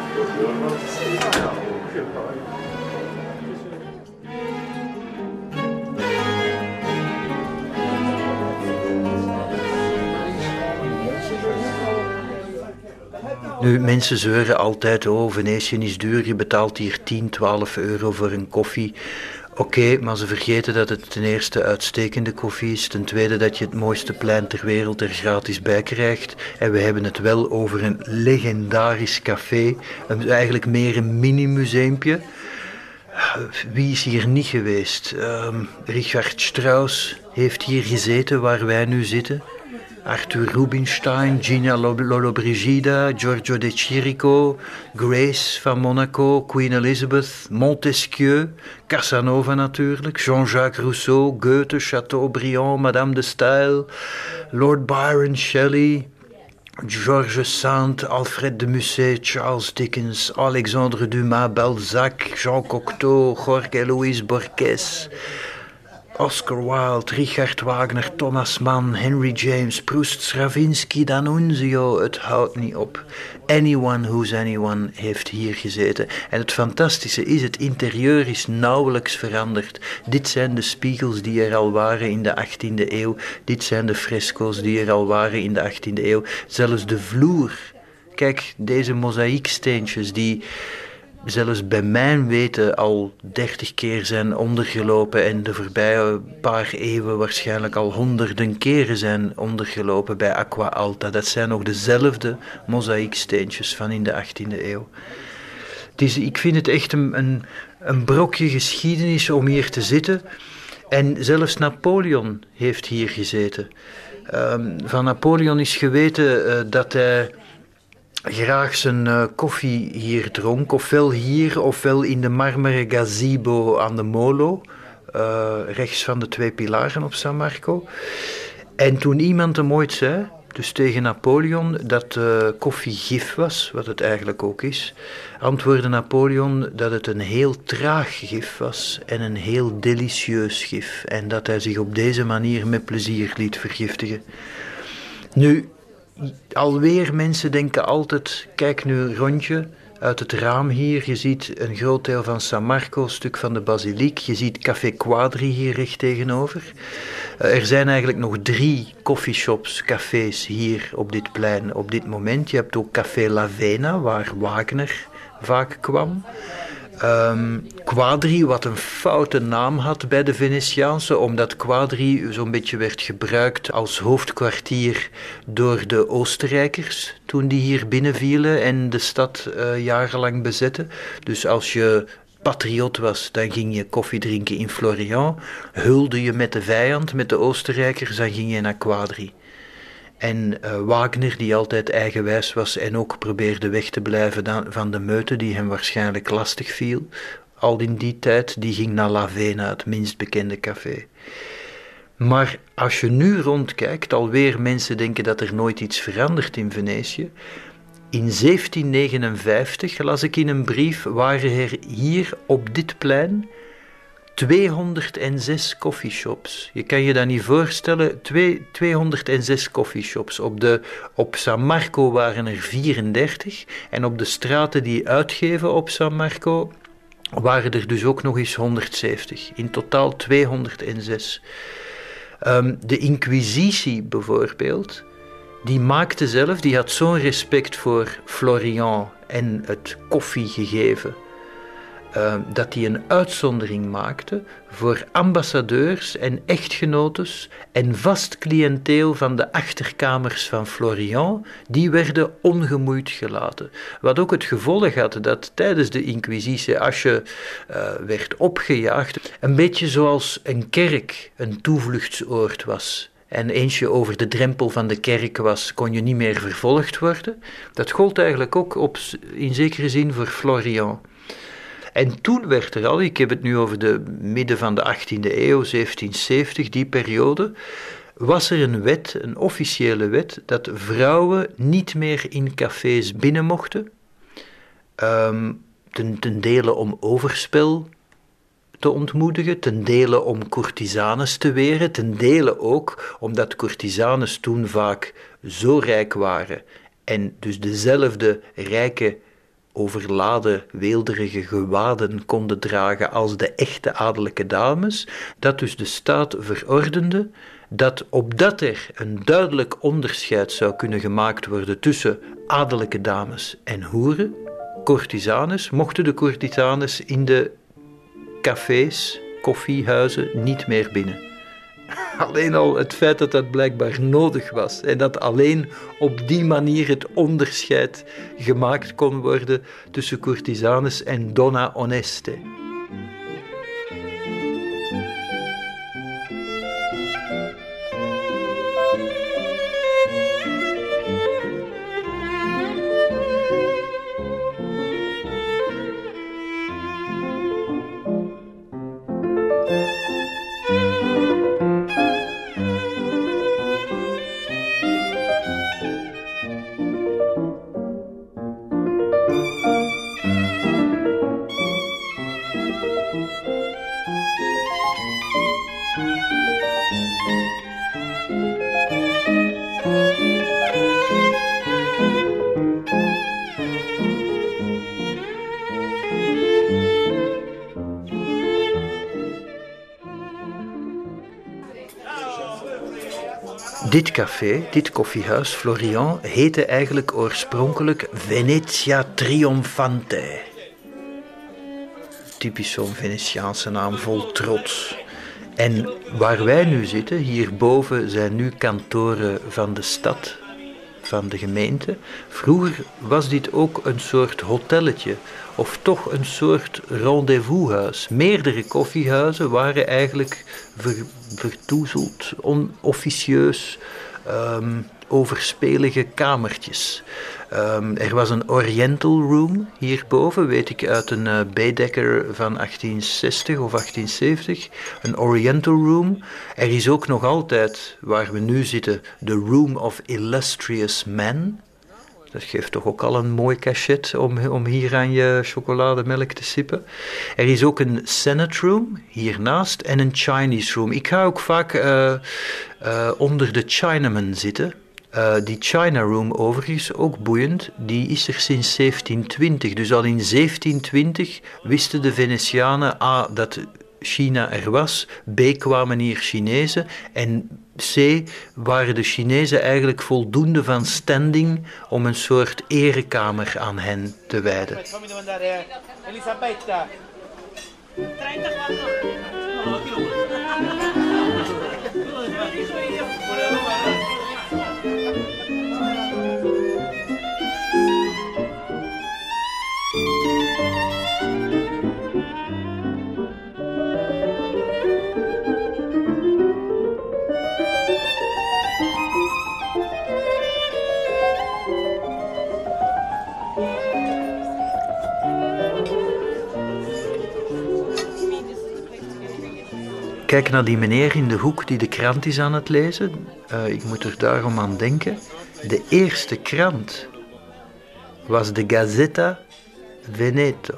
Nu, mensen zeuren altijd, oh, Venetië is duur, je betaalt hier 10, 12 euro voor een koffie. Oké, maar ze vergeten dat het ten eerste uitstekende koffie is, ten tweede dat je het mooiste plein ter wereld er gratis bij krijgt. En we hebben het wel over een legendarisch café, een, eigenlijk meer een mini-museumpje. Wie is hier niet geweest? Um, Richard Strauss heeft hier gezeten waar wij nu zitten. Arthur Rubinstein, Gina Lollobrigida, Giorgio De Chirico, Grace van Monaco, Queen Elizabeth, Montesquieu, Casanova natuurlijk, Jean-Jacques Rousseau, Goethe, Chateaubriand, Madame de Staël, Lord Byron, Shelley, Georges Sand, Alfred de Musset, Charles Dickens, Alexandre Dumas, Balzac, Jean Cocteau, Jorge Luis Borges, Oscar Wilde, Richard Wagner, Thomas Mann, Henry James, Proust, Stravinsky, D'Annunzio, het houdt niet op. Anyone who's anyone heeft hier gezeten. En het fantastische is, het interieur is nauwelijks veranderd. Dit zijn de spiegels die er al waren in de 18e eeuw. Dit zijn de fresco's die er al waren in de 18e eeuw. Zelfs de vloer. Kijk, deze mozaïeksteentjes die zelfs bij mijn weten al dertig keer zijn ondergelopen en de voorbije paar eeuwen waarschijnlijk al honderden keren zijn ondergelopen bij Aqua Alta. Dat zijn nog dezelfde mozaïeksteentjes van in de 18e eeuw. Ik vind het echt een, een, brokje geschiedenis om hier te zitten. En zelfs Napoleon heeft hier gezeten. Um, van Napoleon is geweten uh, dat hij graag zijn uh, koffie hier dronk, ofwel hier ofwel in de marmeren gazebo aan de Molo, uh, rechts van de twee pilaren op San Marco. En toen iemand hem ooit zei, dus tegen Napoleon, dat uh, koffie gif was, wat het eigenlijk ook is, antwoordde Napoleon dat het een heel traag gif was en een heel delicieus gif. En dat hij zich op deze manier met plezier liet vergiftigen. Nu, alweer mensen denken altijd, kijk nu rondje uit het raam hier. Je ziet een groot deel van San Marco, een stuk van de basiliek. Je ziet Café Quadri hier recht tegenover. Eh, er zijn eigenlijk nog drie coffeeshops, cafés hier op dit plein op dit moment. Je hebt ook Café La Vena, waar Wagner vaak kwam. Um, Quadri, wat een foute naam had bij de Venetiaanse, omdat Quadri zo'n beetje werd gebruikt als hoofdkwartier door de Oostenrijkers toen die hier binnenvielen en de stad uh, jarenlang bezetten. Dus als je patriot was, dan ging je koffie drinken in Florian. Hulde je met de vijand, met de Oostenrijkers, dan ging je naar Quadri. En uh, Wagner, die altijd eigenwijs was en ook probeerde weg te blijven van de meute die hem waarschijnlijk lastig viel, al in die tijd, die ging naar La Vena, het minst bekende café. Maar als je nu rondkijkt, alweer mensen denken dat er nooit iets verandert in Venetië. In 1759 las ik in een brief, waren er hier op dit plein 206 coffeeshops. Je kan je dat niet voorstellen. Twee, 206 coffeeshops. Op, de, op San Marco waren er 34. En op de straten die uitgeven op San Marco waren er dus ook nog eens 170. In totaal 206. Um, de Inquisitie bijvoorbeeld, die maakte zelf, die had zo'n respect voor Florian en het koffiegegeven uh, dat hij een uitzondering maakte voor ambassadeurs en echtgenotes en vast cliënteel van de achterkamers van Florian, die werden ongemoeid gelaten. Wat ook het gevolg had dat tijdens de Inquisitie, als je uh, werd opgejaagd, een beetje zoals een kerk een toevluchtsoord was en eens je over de drempel van de kerk was, kon je niet meer vervolgd worden. Dat gold eigenlijk ook op, in zekere zin voor Florian. En toen werd er al, ik heb het nu over de midden van de 18e eeuw, 1770, die periode, was er een wet, een officiële wet, dat vrouwen niet meer in cafés binnen mochten. Um, ten, ten dele om overspel te ontmoedigen, ten dele om courtisanes te weren, ten dele ook omdat courtisanes toen vaak zo rijk waren en dus dezelfde rijke, overladen, weelderige gewaden konden dragen als de echte adellijke dames, dat dus de staat verordende dat opdat er een duidelijk onderscheid zou kunnen gemaakt worden tussen adellijke dames en hoeren, courtisanes, mochten de courtisanes in de cafés, koffiehuizen niet meer binnen. Alleen al het feit dat dat blijkbaar nodig was en dat alleen op die manier het onderscheid gemaakt kon worden tussen courtisanes en donna honeste. Dit café, dit koffiehuis, Florian, heette eigenlijk oorspronkelijk Venetia Trionfante. Typisch zo'n Venetiaanse naam vol trots. En waar wij nu zitten, hierboven zijn nu kantoren van de stad, van de gemeente. Vroeger was dit ook een soort hotelletje, of toch een soort rendezvoushuis. Meerdere koffiehuizen waren eigenlijk ver, vertoezeld, onofficieus, um, overspelige kamertjes. Um, er was een Oriental Room hierboven, weet ik uit een uh, Baedeker van 1860 of 1870. Een Oriental Room. Er is ook nog altijd, waar we nu zitten, de Room of Illustrious Men. Dat geeft toch ook al een mooi cachet om, om hier aan je chocolademelk te sippen. Er is ook een Senate Room hiernaast en een Chinese Room. Ik ga ook vaak uh, uh, onder de Chinaman zitten. Uh, die China Room overigens, ook boeiend, die is er sinds 1720. Dus al in 1720 wisten de Venetianen A, dat China er was, B kwamen hier Chinezen en C waren de Chinezen eigenlijk voldoende van standing om een soort erekamer aan hen te wijden. Elisabetta. 34. Kijk naar die meneer in de hoek die de krant is aan het lezen. Uh, ik moet er daarom aan denken. De eerste krant was de Gazzetta Veneto.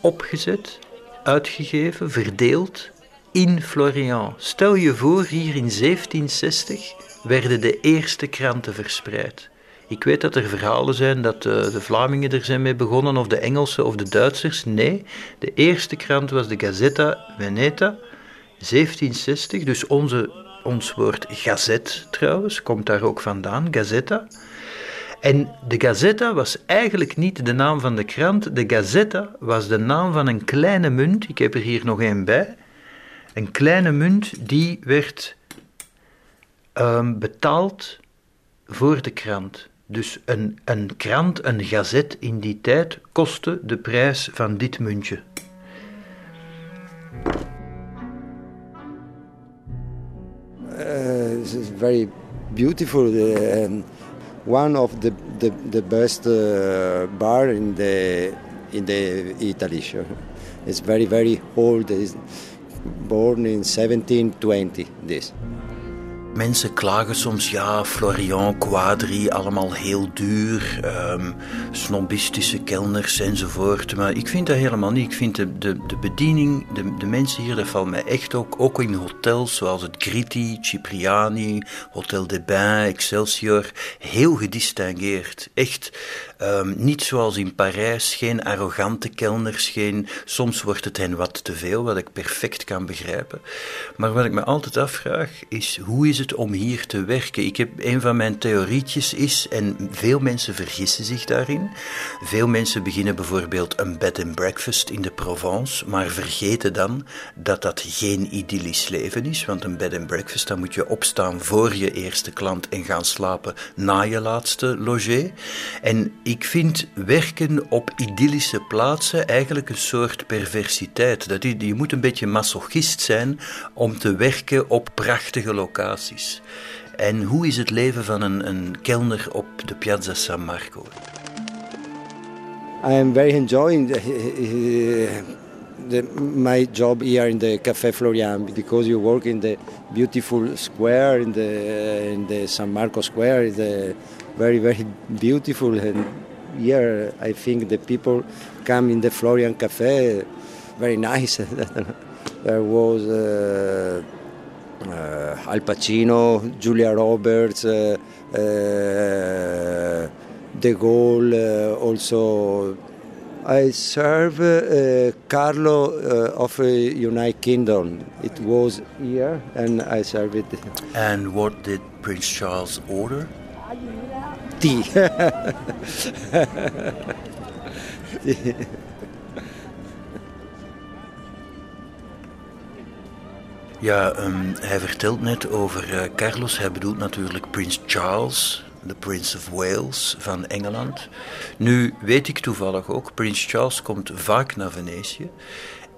Opgezet, uitgegeven, verdeeld in Florian. Stel je voor, hier in 1760 werden de eerste kranten verspreid. Ik weet dat er verhalen zijn dat de, de Vlamingen er zijn mee begonnen, of de Engelsen of de Duitsers. Nee, de eerste krant was de Gazzetta Veneta 1760, dus onze, ons woord gazet trouwens, komt daar ook vandaan, gazetta. En de Gazzetta was eigenlijk niet de naam van de krant. De Gazzetta was de naam van een kleine munt. Ik heb er hier nog een bij. Een kleine munt die werd um, betaald voor de krant. Dus een, een krant, een gazet in die tijd kostte de prijs van dit muntje. This is very beautiful. Uh, one of the the, the best uh, bar in the in the Italy. It's very very old. It's born in 1720. This. Mensen klagen soms, ja, Florian, Quadri, allemaal heel duur, um, snobistische kelners enzovoort. Maar ik vind dat helemaal niet. Ik vind de, de, de bediening, de, de mensen hier, dat valt mij echt ook, ook in hotels zoals het Gritti, Cipriani, Hotel des Bains, Excelsior, heel gedistingueerd. Echt um, niet zoals in Parijs, geen arrogante kelners, geen, soms wordt het hen wat te veel, wat ik perfect kan begrijpen. Maar wat ik me altijd afvraag is, hoe is het om hier te werken? Ik heb, een van mijn theorietjes is, en veel mensen vergissen zich daarin, veel mensen beginnen bijvoorbeeld een bed and breakfast in de Provence, maar vergeten dan dat dat geen idyllisch leven is, want een bed and breakfast, dan moet je opstaan voor je eerste klant en gaan slapen na je laatste logé. En ik vind werken op idyllische plaatsen eigenlijk een soort perversiteit. Dat je, je moet een beetje masochist zijn om te werken op prachtige locaties. En hoe is het leven van een, een kelner op de Piazza San Marco? I am very enjoying the, the, my job here in the Café Florian because you work in the beautiful square in the in the San Marco Square. A very very beautiful and here I think the people come in the Florian Café very nice. there was. Uh, uh, Al Pacino, Julia Roberts, uh, uh, De Gaulle, also I serve uh, Carlo uh, of United Kingdom. It was here, and I served it. And what did Prince Charles order? Ja, um, hij vertelt net over uh, Carlos. Hij bedoelt natuurlijk Prins Charles, de Prince of Wales van Engeland. Nu weet ik toevallig ook, Prins Charles komt vaak naar Venetië.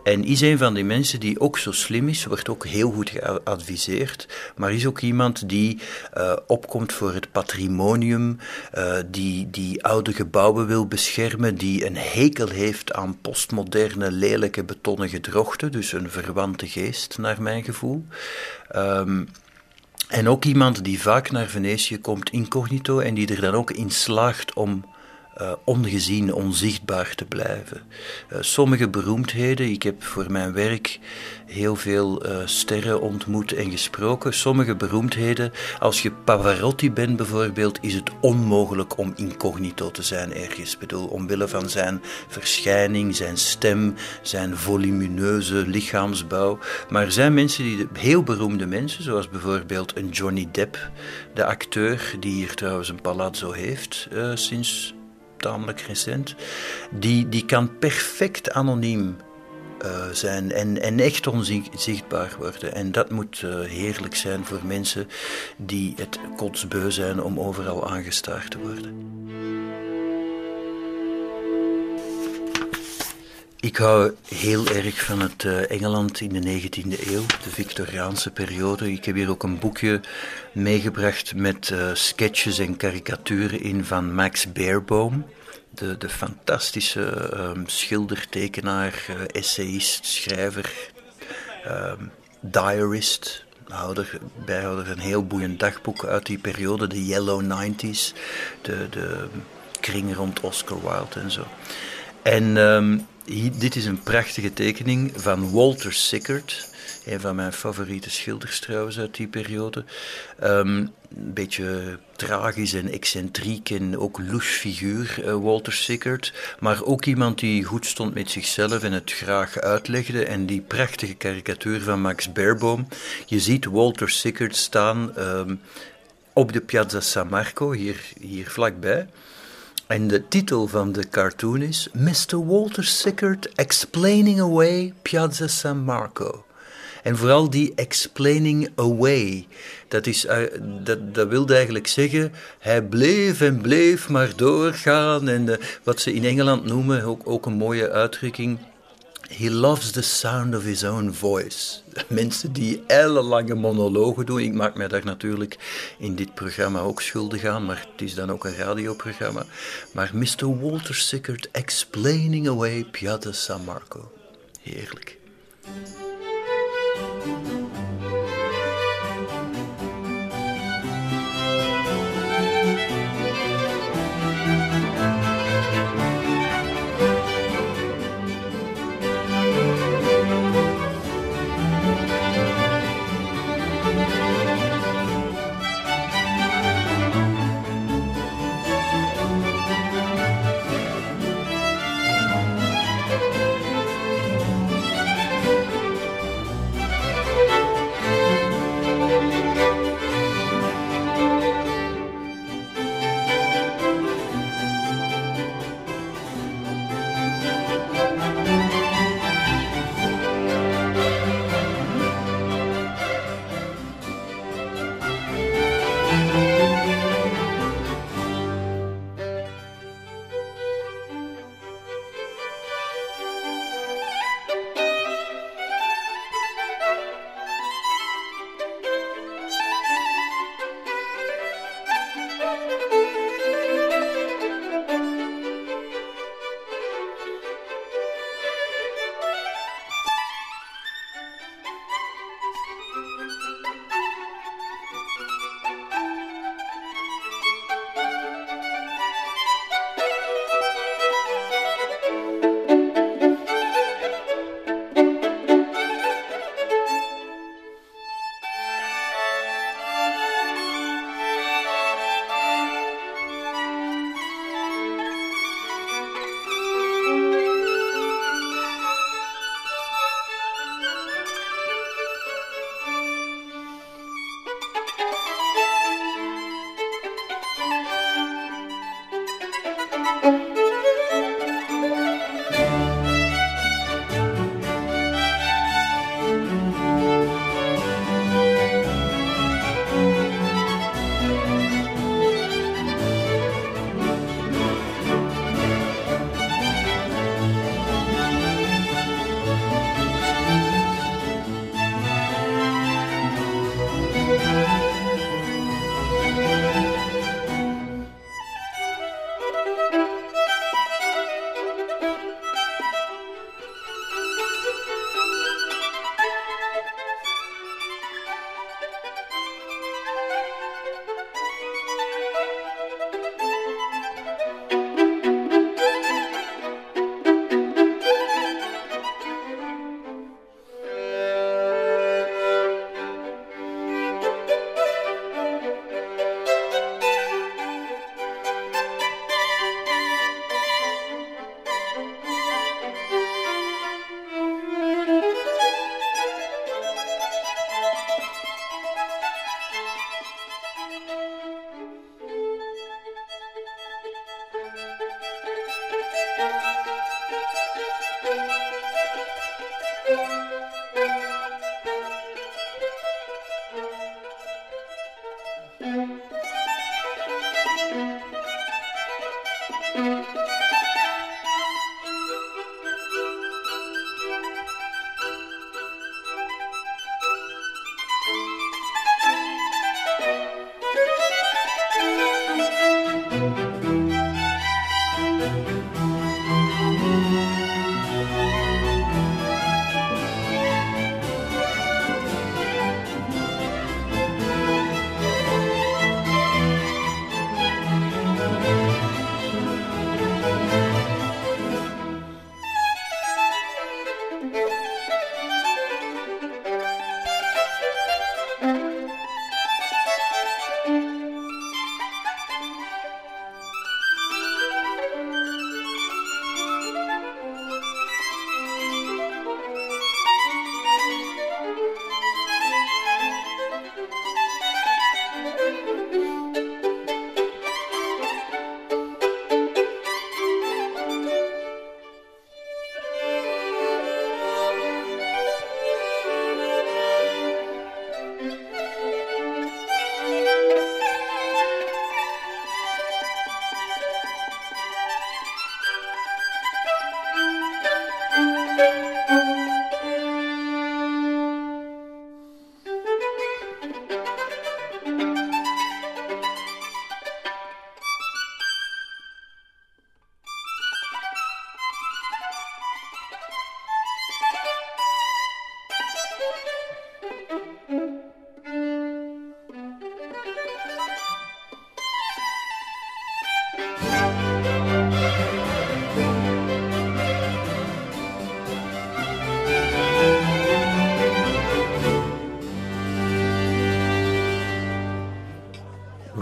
En is een van die mensen die ook zo slim is, wordt ook heel goed geadviseerd, maar is ook iemand die uh, opkomt voor het patrimonium, uh, die, die oude gebouwen wil beschermen, die een hekel heeft aan postmoderne, lelijke betonnen gedrochten, dus een verwante geest naar mijn gevoel. Um, en ook iemand die vaak naar Venetië komt incognito en die er dan ook in slaagt om uh, ongezien, onzichtbaar te blijven. Uh, sommige beroemdheden, ik heb voor mijn werk heel veel uh, sterren ontmoet en gesproken. Sommige beroemdheden, als je Pavarotti bent bijvoorbeeld, is het onmogelijk om incognito te zijn ergens. Ik bedoel, omwille van zijn verschijning, zijn stem, zijn volumineuze lichaamsbouw. Maar er zijn mensen die, heel beroemde mensen, zoals bijvoorbeeld een Johnny Depp, de acteur, die hier trouwens een palazzo heeft sinds tamelijk recent, die, die kan perfect anoniem uh, zijn en, en echt onzichtbaar worden. En dat moet uh, heerlijk zijn voor mensen die het kotsbeu zijn om overal aangestaard te worden. Ik hou heel erg van het uh, Engeland in de 19e eeuw, de Victoriaanse periode. Ik heb hier ook een boekje meegebracht met uh, sketches en karikaturen in van Max Beerbohm. De, de fantastische um, schilder, tekenaar, uh, essayist, schrijver, um, diarist, houder, bijhouder, een heel boeiend dagboek uit die periode, de Yellow 90s, de, de kring rond Oscar Wilde en zo. En um, dit is een prachtige tekening van Walter Sickert. Een van mijn favoriete schilders trouwens uit die periode. Um, een beetje tragisch en excentriek en ook louche figuur, uh, Walter Sickert. Maar ook iemand die goed stond met zichzelf en het graag uitlegde. En die prachtige karikatuur van Max Baerboom. Je ziet Walter Sickert staan... Um, op de Piazza San Marco, hier, hier vlakbij. En de titel van de cartoon is Mr. Walter Sickert Explaining Away Piazza San Marco. En vooral die explaining away. Dat, is, uh, dat, dat wilde eigenlijk zeggen, hij bleef en bleef maar doorgaan. En uh, wat ze in Engeland noemen, ook, ook een mooie uitdrukking, He loves the sound of his own voice. Mensen die ellenlange monologen doen. Ik maak mij daar natuurlijk in dit programma ook schuldig aan, maar het is dan ook een radioprogramma. Maar Mr. Walter Sickert explaining away Piazza San Marco. Heerlijk.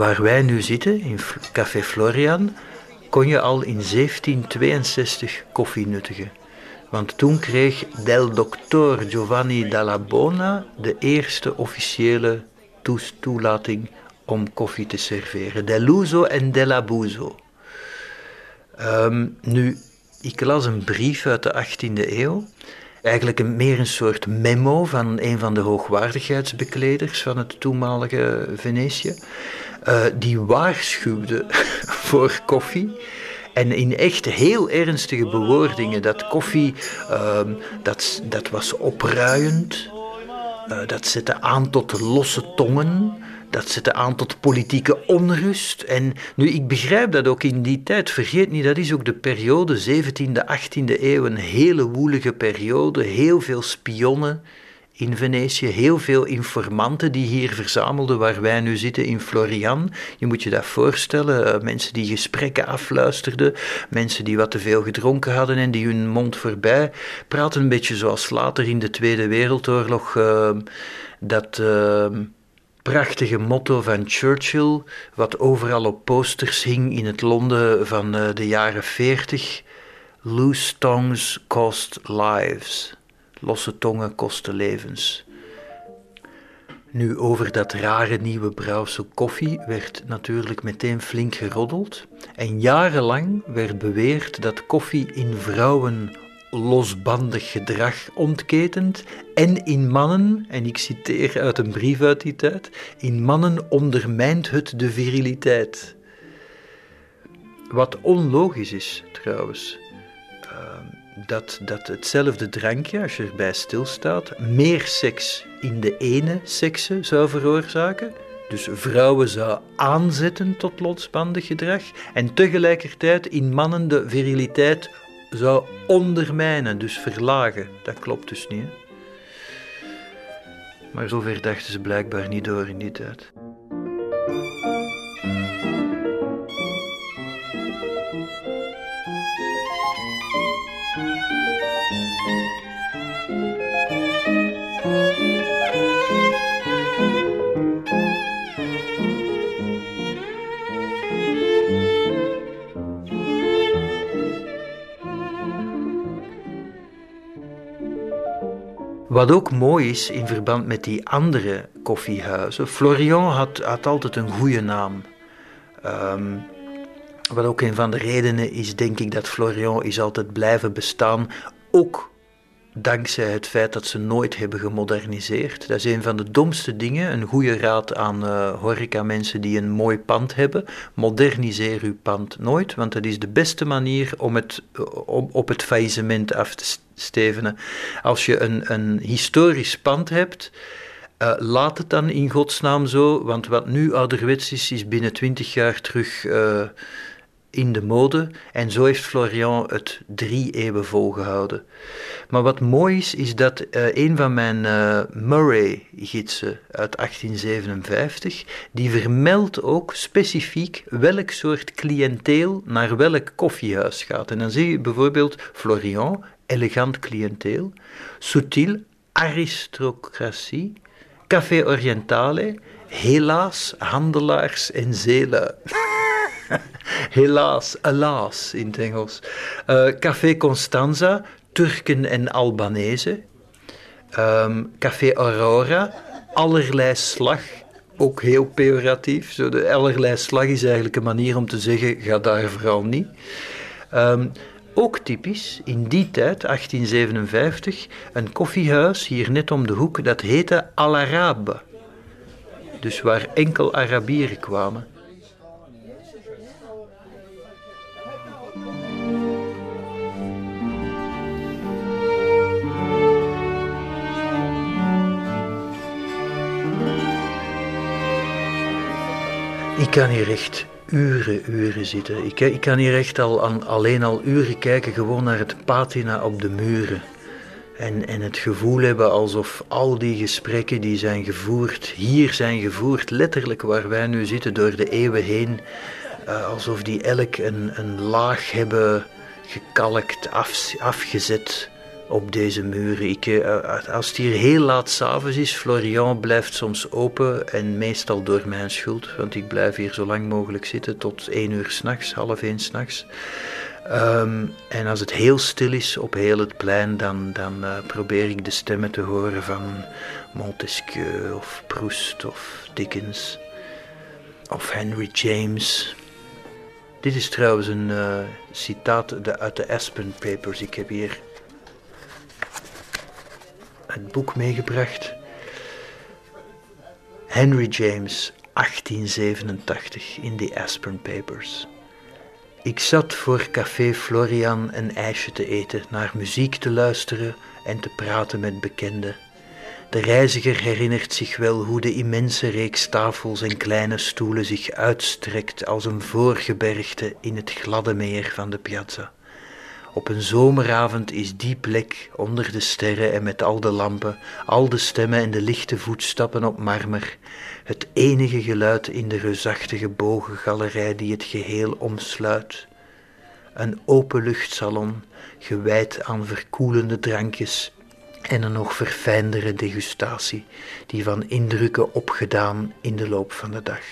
Waar wij nu zitten, in Café Florian, kon je al in 1762 koffie nuttigen. Want toen kreeg Del Doctor Giovanni Dalla Bona de eerste officiële toelating om koffie te serveren. Dell'uso en dell'abuso. Um, nu, ik las een brief uit de 18e eeuw. Eigenlijk een, meer een soort memo van een van de hoogwaardigheidsbekleders van het toenmalige Venetië. Uh, die waarschuwde voor koffie. En in echt heel ernstige bewoordingen dat koffie, uh, dat, dat was opruiend, uh, dat zette aan tot losse tongen, dat zette aan tot politieke onrust. En nu, ik begrijp dat ook in die tijd. Vergeet niet, dat is ook de periode 17e, 18e eeuw, een hele woelige periode. Heel veel spionnen in Venetië, heel veel informanten die hier verzamelden waar wij nu zitten in Florian. Je moet je dat voorstellen, eh, mensen die gesprekken afluisterden, mensen die wat te veel gedronken hadden en die hun mond voorbij praten, een beetje zoals later in de Tweede Wereldoorlog uh, dat... Uh, prachtige motto van Churchill, wat overal op posters hing in het Londen van de jaren 40. Loose tongues cost lives. Losse tongen kosten levens. Nu, over dat rare nieuwe Brouwse koffie werd natuurlijk meteen flink geroddeld. En jarenlang werd beweerd dat koffie in vrouwen losbandig gedrag ontketent en in mannen, en ik citeer uit een brief uit die tijd, in mannen ondermijnt het de viriliteit. Wat onlogisch is trouwens, dat, dat hetzelfde drankje, als je erbij stilstaat, meer seks in de ene sekse zou veroorzaken. Dus vrouwen zou aanzetten tot losbandig gedrag en tegelijkertijd in mannen de viriliteit zou ondermijnen, dus verlagen. Dat klopt dus niet. Maar zover dachten ze blijkbaar niet door in die tijd. Wat ook mooi is in verband met die andere koffiehuizen. Florian had, had altijd een goede naam. Um, wat ook een van de redenen is, denk ik, dat Florian is altijd blijven bestaan. Ook dankzij het feit dat ze nooit hebben gemoderniseerd. Dat is een van de domste dingen. Een goede raad aan uh, horeca-mensen die een mooi pand hebben. Moderniseer uw pand nooit, want dat is de beste manier om het, om, op het faillissement af te stevenen. Als je een, een historisch pand hebt, uh, laat het dan in godsnaam zo, want wat nu ouderwets is, is binnen twintig jaar terug in de mode. En zo heeft Florian het drie eeuwen volgehouden. Maar wat mooi is, is dat uh, een van mijn uh, Murray-gidsen uit 1857, die vermeldt ook specifiek welk soort cliënteel naar welk koffiehuis gaat. En dan zie je bijvoorbeeld Florian, elegant cliënteel, subtiel, aristocratie, café orientale, helaas, handelaars en zeelui. Helaas, helaas in het Engels. Uh, Café Constanza, Turken en Albanese. Um, Café Aurora, allerlei slag, ook heel pejoratief. Zo de allerlei slag is eigenlijk een manier om te zeggen, ga daar vooral niet. Um, ook typisch, in die tijd, 1857, een koffiehuis hier net om de hoek, dat heette Al Arabe. Dus waar enkel Arabieren kwamen. Kan hier echt uren, uren zitten. Ik, ik kan hier echt al, alleen al uren kijken, gewoon naar het patina op de muren. En, en het gevoel hebben alsof al die gesprekken die zijn gevoerd, hier zijn gevoerd, letterlijk waar wij nu zitten door de eeuwen heen, uh, alsof die elk een, een laag hebben gekalkt, af, afgezet op deze muren. Ik, uh, als het hier heel laat s'avonds is, Florian blijft soms open en meestal door mijn schuld, want ik blijf hier zo lang mogelijk zitten tot één uur s'nachts, half één s'nachts. Um, en als het heel stil is op heel het plein, dan, dan uh, probeer ik de stemmen te horen van Montesquieu of Proust of Dickens of Henry James. Dit is trouwens een citaat uit de Aspen Papers. Ik heb hier het boek meegebracht. Henry James, 1887, in de Aspen Papers. Ik zat voor Café Florian een ijsje te eten, naar muziek te luisteren en te praten met bekenden. De reiziger herinnert zich wel hoe de immense reeks tafels en kleine stoelen zich uitstrekt als een voorgebergte in het gladde meer van de piazza. Op een zomeravond is die plek onder de sterren en met al de lampen, al de stemmen en de lichte voetstappen op marmer, het enige geluid in de reusachtige bogengalerij die het geheel omsluit. Een openluchtsalon, gewijd aan verkoelende drankjes en een nog verfijndere degustatie, die van indrukken opgedaan in de loop van de dag.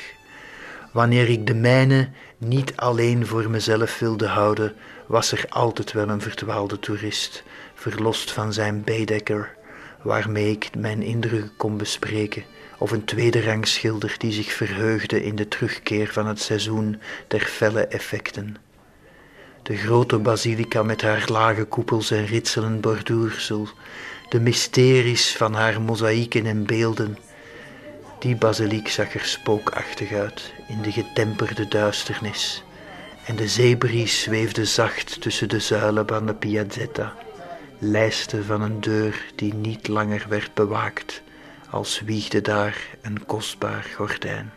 Wanneer ik de mijne niet alleen voor mezelf wilde houden, was er altijd wel een verdwaalde toerist, verlost van zijn Baedeker, waarmee ik mijn indrukken kon bespreken, of een tweede schilder die zich verheugde in de terugkeer van het seizoen der felle effecten. De grote basilica met haar lage koepels en ritselend borduursel, de mysteries van haar mozaïeken en beelden. Die basiliek zag er spookachtig uit in de getemperde duisternis en de zeebries zweefde zacht tussen de zuilen van de piazzetta, lijsten van een deur die niet langer werd bewaakt, als wiegde daar een kostbaar gordijn.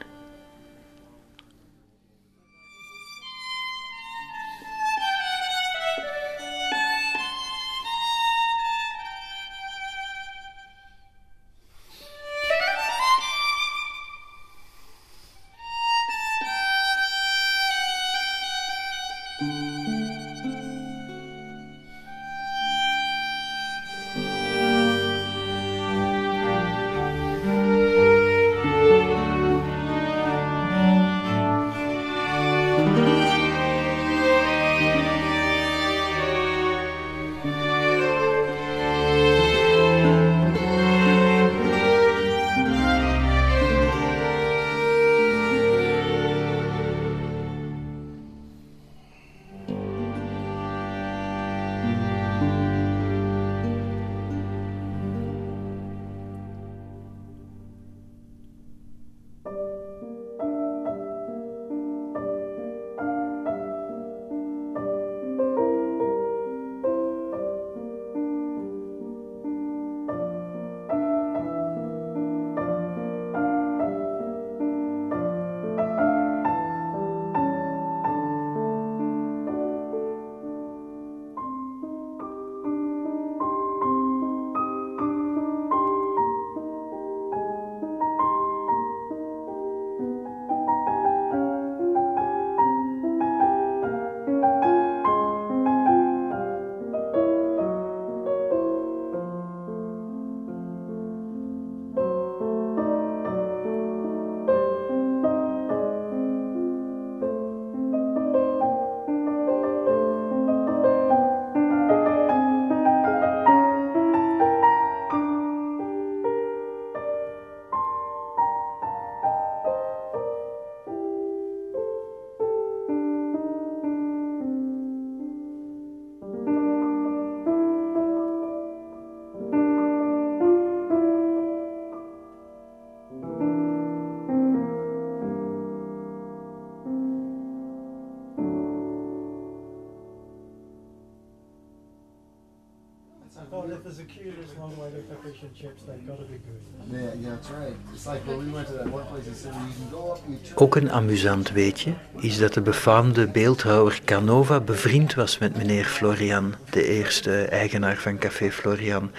Ook een amusant weetje is dat de befaamde beeldhouwer Canova bevriend was met meneer Florian, de eerste eigenaar van Café Florian,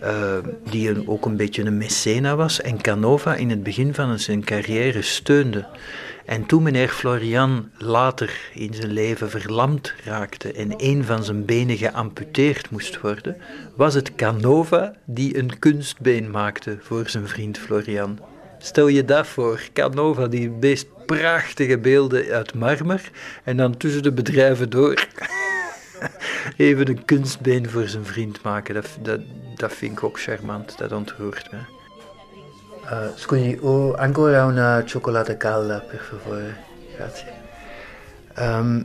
eh, die een, ook een beetje een mecena was en Canova in het begin van zijn carrière steunde. En toen meneer Florian later in zijn leven verlamd raakte en een van zijn benen geamputeerd moest worden, was het Canova die een kunstbeen maakte voor zijn vriend Florian. Stel je dat voor, Canova, die meest prachtige beelden uit marmer, en dan tussen de bedrijven door even een kunstbeen voor zijn vriend maken. Dat, dat, dat vind ik ook charmant, dat ontroert me. Uh, scusi, oh, ancora una cioccolata calda, per favore. Grazie. Ehm,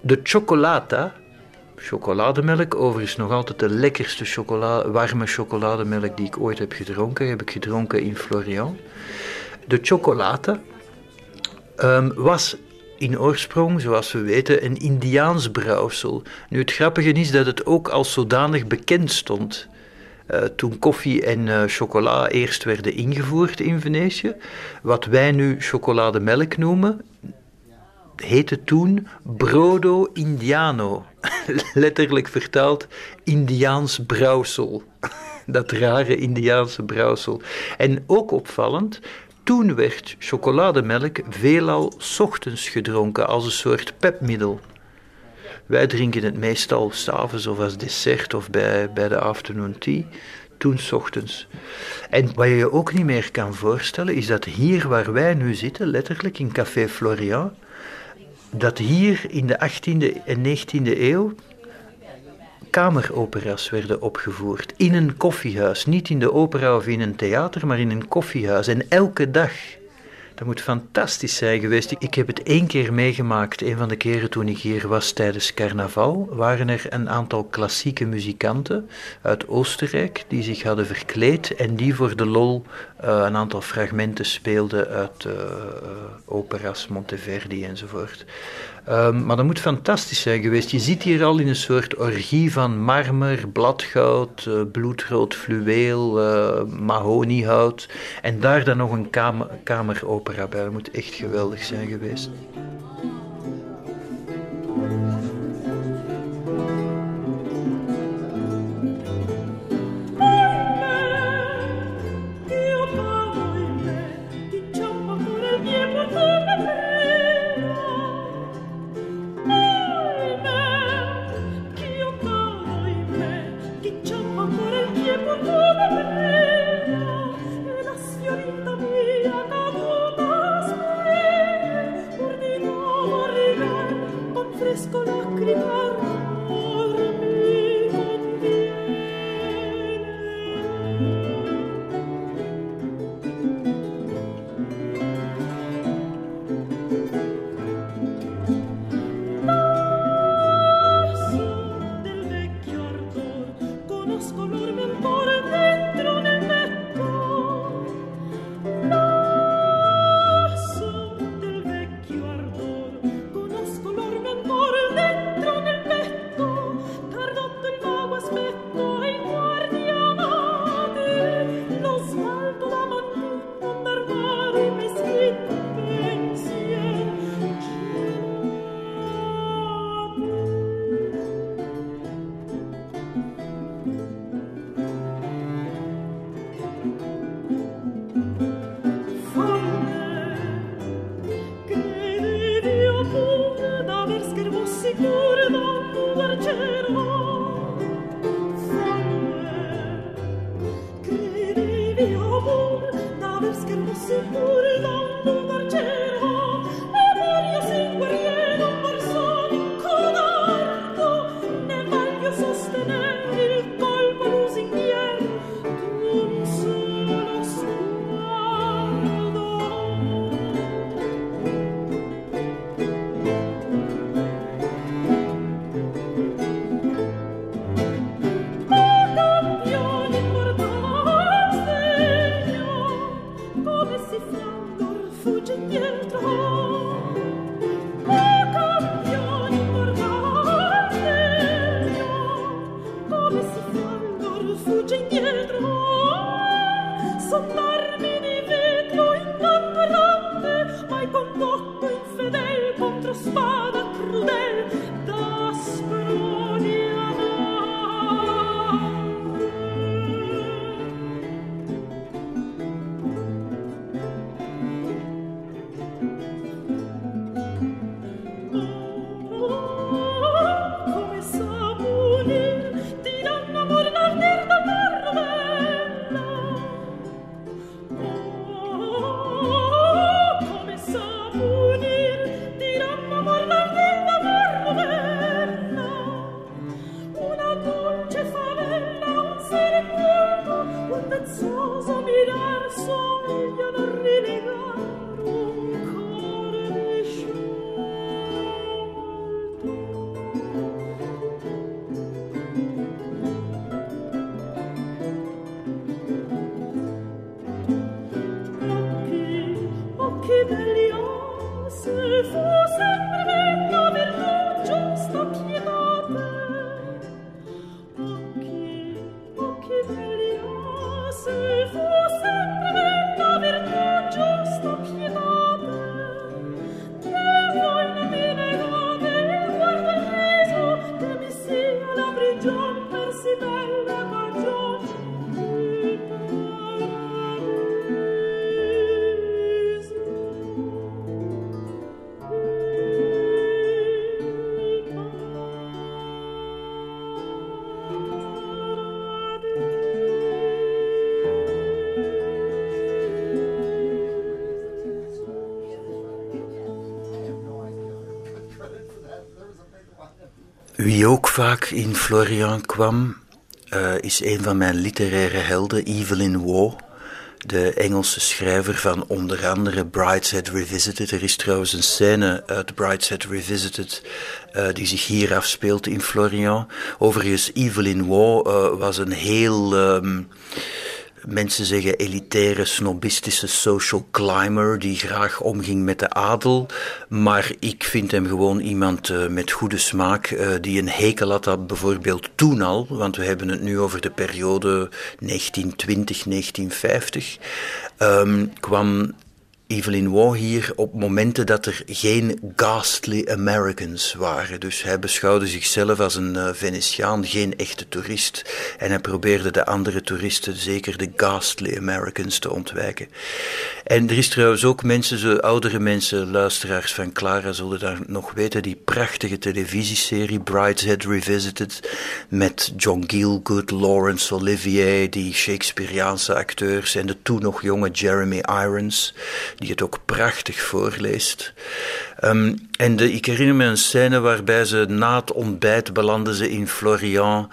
de chocolata, chocolademelk, overigens nog altijd de lekkerste warme chocolademelk die ik ooit heb gedronken, heb ik gedronken in Florian. De chocolata ehm, was in oorsprong, zoals we weten, een Indiaans brouwsel. Nu, het grappige is dat het ook als zodanig bekend stond. Uh, toen koffie en uh, chocola eerst werden ingevoerd in Venetië, wat wij nu chocolademelk noemen, heette toen Brodo Indiano. Letterlijk vertaald Indiaans brouwsel. Dat rare Indiaanse brouwsel. En ook opvallend, toen werd chocolademelk veelal ochtends gedronken als een soort pepmiddel. Wij drinken het meestal s'avonds of als dessert of bij, bij de afternoon tea. Toen ochtends. En wat je je ook niet meer kan voorstellen, is dat hier waar wij nu zitten, letterlijk in Café Florian, dat hier in de 18e en 19e eeuw kameropera's werden opgevoerd. In een koffiehuis. Niet in de opera of in een theater, maar in een koffiehuis. En elke dag. Dat moet fantastisch zijn geweest. Ik heb het één keer meegemaakt. Een van de keren toen ik hier was tijdens carnaval, waren er een aantal klassieke muzikanten uit Oostenrijk die zich hadden verkleed en die voor de lol uh, een aantal fragmenten speelden uit uh, operas, Monteverdi enzovoort. Um, maar dat moet fantastisch zijn geweest. Je zit hier al in een soort orgie van marmer, bladgoud, uh, bloedrood fluweel, mahoniehout en daar dan nog een kamer, kameropera bij. Dat moet echt geweldig zijn geweest. Wie ook vaak in Florian kwam, uh, is een van mijn literaire helden, Evelyn Waugh, de Engelse schrijver van onder andere Brideshead Revisited. Er is trouwens een scène uit Brideshead Revisited uh, die zich hier afspeelt in Florian. Overigens, Evelyn Waugh uh, was een heel... Um, mensen zeggen elitaire, snobistische social climber die graag omging met de adel. Maar ik vind hem gewoon iemand uh, met goede smaak uh, die een hekel had dat bijvoorbeeld toen al, want we hebben het nu over de periode 1920-1950, um, kwam Evelyn Waugh hier op momenten dat er geen ghastly Americans waren. Dus hij beschouwde zichzelf als een uh, Venetiaan, geen echte toerist. En hij probeerde de andere toeristen, zeker de ghastly Americans, te ontwijken. En er is trouwens ook mensen, zo oudere mensen, luisteraars van Clara, zullen daar nog weten, die prachtige televisieserie Brideshead Revisited met John Gielgud, Laurence Olivier, die Shakespeareaanse acteurs en de toen nog jonge Jeremy Irons die het ook prachtig voorleest. Um, en ik herinner me een scène waarbij ze na het ontbijt belanden ze in Florian.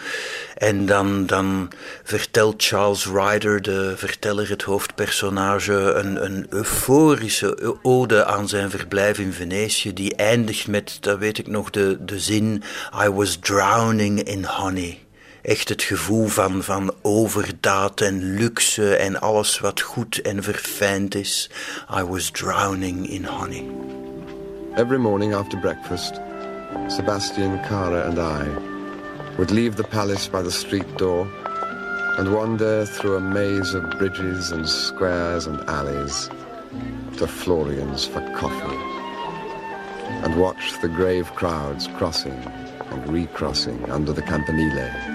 En dan, dan vertelt Charles Ryder, de verteller, het hoofdpersonage, een, een euforische ode aan zijn verblijf in Venetië. Die eindigt met, dat weet ik nog, de, de zin: I was drowning in honey echt het gevoel van, van overdaad en luxe en alles wat goed en verfijnd is. I was drowning in honey. Every morning after breakfast, Sebastian, Cara and I would leave the palace by the street door and wander through a maze of bridges and squares and alleys to Florian's for coffee and watch the grave crowds crossing and recrossing under the campanile.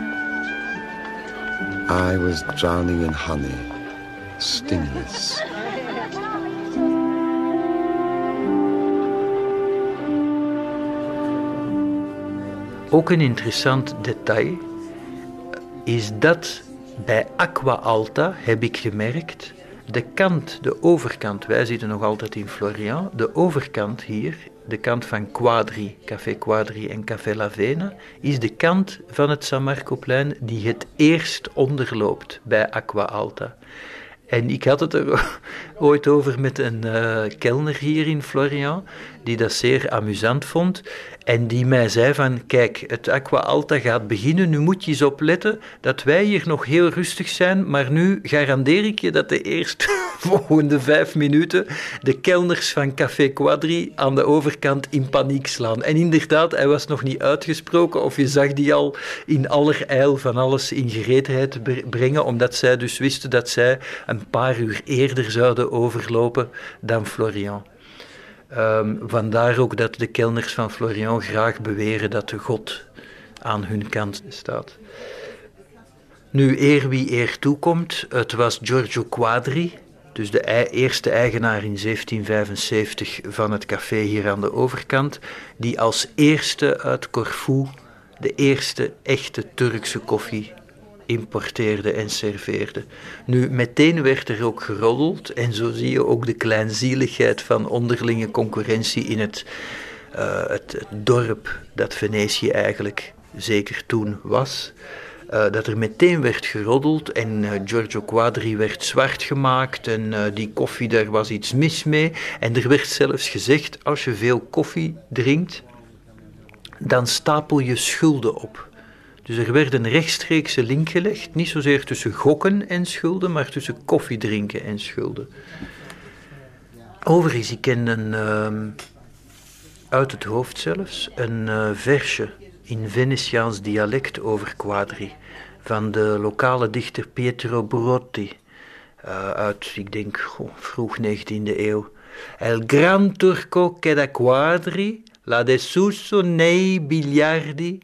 I was drowning in honey, stingless. Ook een interessant detail is dat bij Aqua Alta heb ik gemerkt, de kant, de overkant, wij zitten nog altijd in Florian, de overkant hier de kant van Quadri, Café Quadri en Café La Vena, is de kant van het San Marcoplein die het eerst onderloopt bij Aqua Alta. En ik had het er ooit over met een uh, kelner hier in Florian, die dat zeer amusant vond. En die mij zei van, kijk, het Aqua Alta gaat beginnen, nu moet je eens opletten dat wij hier nog heel rustig zijn, maar nu garandeer ik je dat de eerste volgende vijf minuten de kelners van Café Quadri aan de overkant in paniek slaan. En inderdaad, hij was nog niet uitgesproken of je zag die al in allerijl van alles in gereedheid brengen, omdat zij dus wisten dat zij een paar uur eerder zouden overlopen dan Florian. Um, vandaar ook dat de kelners van Florian graag beweren dat de God aan hun kant staat. Nu, eer wie eer toekomt, het was Giorgio Quadri, dus de eerste eigenaar in 1775 van het café hier aan de overkant, die als eerste uit Corfu de eerste echte Turkse koffie importeerde en serveerde. Nu, meteen werd er ook geroddeld en zo zie je ook de kleinzieligheid van onderlinge concurrentie in het, uh, het, dorp dat Venetië eigenlijk zeker toen was. Uh, dat er meteen werd geroddeld en uh, Giorgio Quadri werd zwart gemaakt en die koffie, daar was iets mis mee. En er werd zelfs gezegd, als je veel koffie drinkt, dan stapel je schulden op. Dus er werd een rechtstreekse link gelegd, niet zozeer tussen gokken en schulden, maar tussen koffiedrinken en schulden. Overigens, ik ken een, uh, uit het hoofd zelfs een uh, versje in Venetiaans dialect over Quadri van de lokale dichter Pietro Brotti uh, uit, ik denk, vroeg 19e eeuw. El gran turco che da quadri, la desuso nei biliardi,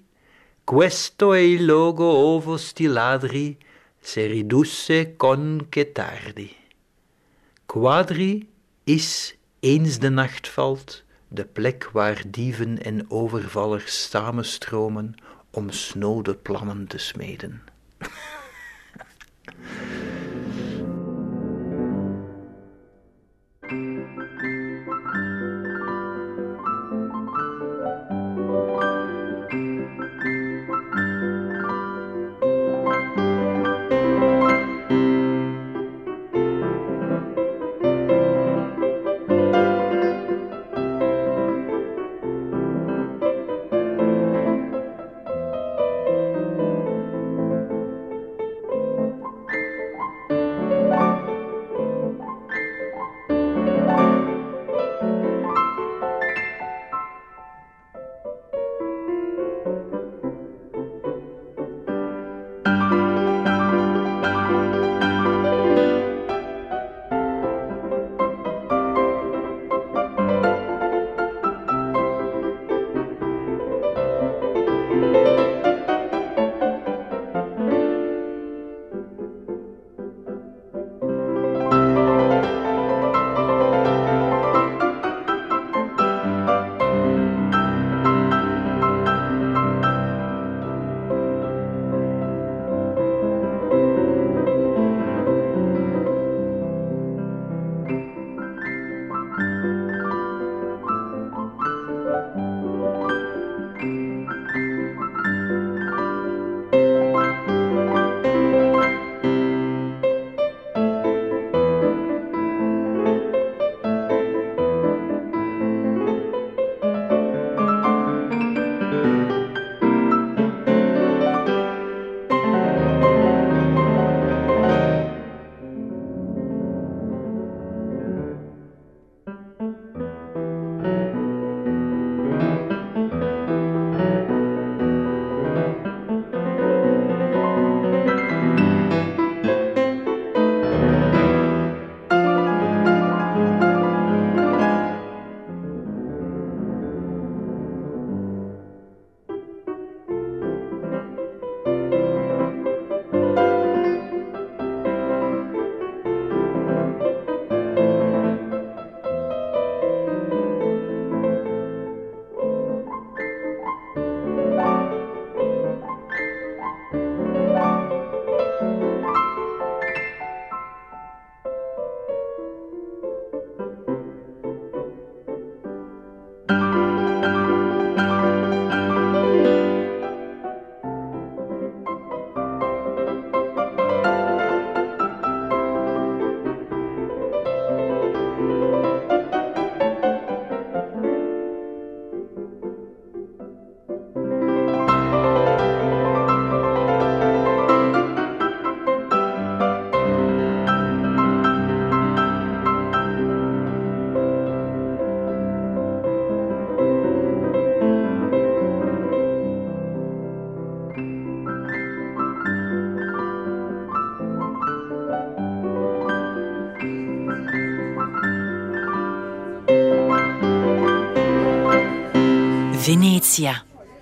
questo è il logo ovo sti ladri, se ridusse con che tardi. Quadri is, eens de nacht valt, de plek waar dieven en overvallers samenstromen om snode plannen te smeden.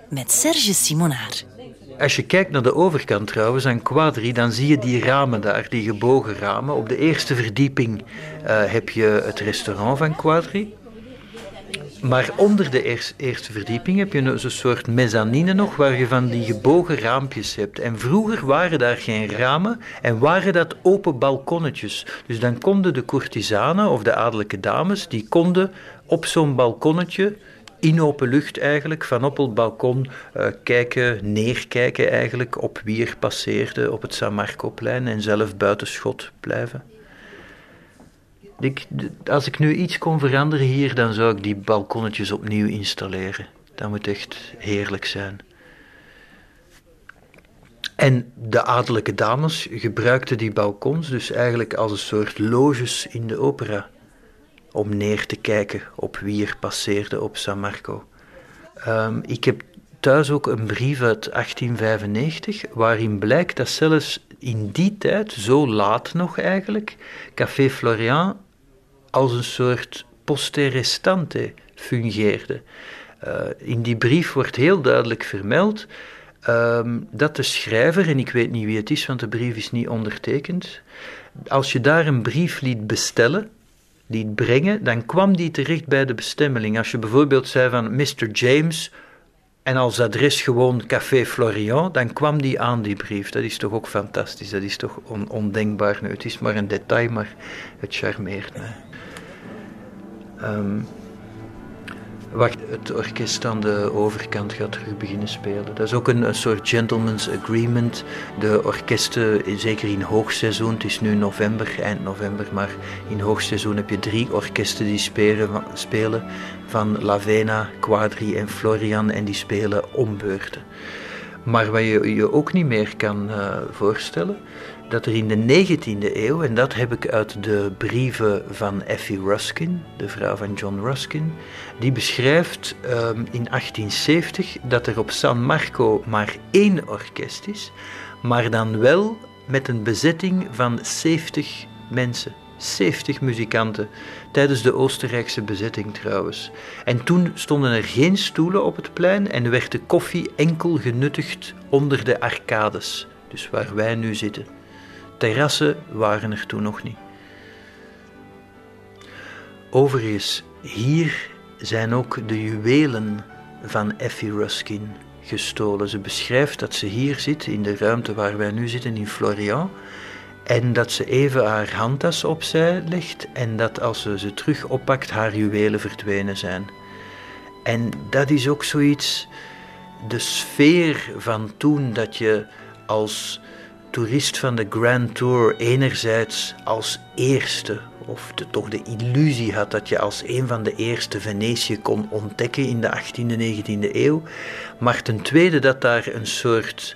Met Serge Simonaar. Als je kijkt naar de overkant trouwens, aan Quadri, dan zie je die ramen daar, die gebogen ramen. Op de eerste verdieping eh, heb je het restaurant van Quadri. Maar onder de eerste verdieping heb je zo'n soort mezzanine nog, waar je van die gebogen raampjes hebt. En vroeger waren daar geen ramen en waren dat open balkonnetjes. Dus dan konden de courtisanen of de adellijke dames, die konden op zo'n balkonnetje in open lucht eigenlijk, van op het balkon uh, kijken, neerkijken eigenlijk op wie er passeerde op het San Marcoplein en zelf buitenschot blijven. Ik, als ik nu iets kon veranderen hier, dan zou ik die balkonnetjes opnieuw installeren. Dat moet echt heerlijk zijn. En de adellijke dames gebruikten die balkons dus eigenlijk als een soort loges in de opera. Om neer te kijken op wie er passeerde op San Marco. Um, ik heb thuis ook een brief uit 1895, waarin blijkt dat zelfs in die tijd, zo laat nog eigenlijk, Café Florian als een soort poste restante fungeerde. Uh, in die brief wordt heel duidelijk vermeld uh, dat de schrijver, en ik weet niet wie het is, want de brief is niet ondertekend, als je daar een brief liet bestellen, liet brengen, dan kwam die terecht bij de bestemmeling. Als je bijvoorbeeld zei van Mr. James en als adres gewoon Café Florian, dan kwam die aan die brief. Dat is toch ook fantastisch, dat is toch on ondenkbaar. Nu, het is maar een detail, maar het charmeert mij. Um, wacht, het orkest aan de overkant gaat terug beginnen spelen. Dat is ook een, soort gentleman's agreement. De orkesten, zeker in hoogseizoen, het is nu november, eind november, maar in hoogseizoen heb je drie orkesten die spelen, van Lavena, Quadri en Florian en die spelen om beurten. Maar wat je je ook niet meer kan uh, voorstellen, dat er in de 19e eeuw, en dat heb ik uit de brieven van Effie Ruskin, de vrouw van John Ruskin, die beschrijft um, in 1870 dat er op San Marco maar één orkest is, maar dan wel met een bezetting van 70 mensen. 70 muzikanten, tijdens de Oostenrijkse bezetting trouwens. En toen stonden er geen stoelen op het plein en werd de koffie enkel genuttigd onder de arcades, dus waar wij nu zitten. Terrassen waren er toen nog niet. Overigens, hier zijn ook de juwelen van Effie Ruskin gestolen. Ze beschrijft dat ze hier zit, in de ruimte waar wij nu zitten, in Florian. En dat ze even haar handtas opzij legt en dat als ze ze terug oppakt, haar juwelen verdwenen zijn. En dat is ook zoiets, de sfeer van toen dat je als toerist van de Grand Tour enerzijds als eerste, of toch de illusie had dat je als een van de eerste Venetië kon ontdekken in de 18e, 19e eeuw, maar ten tweede dat daar een soort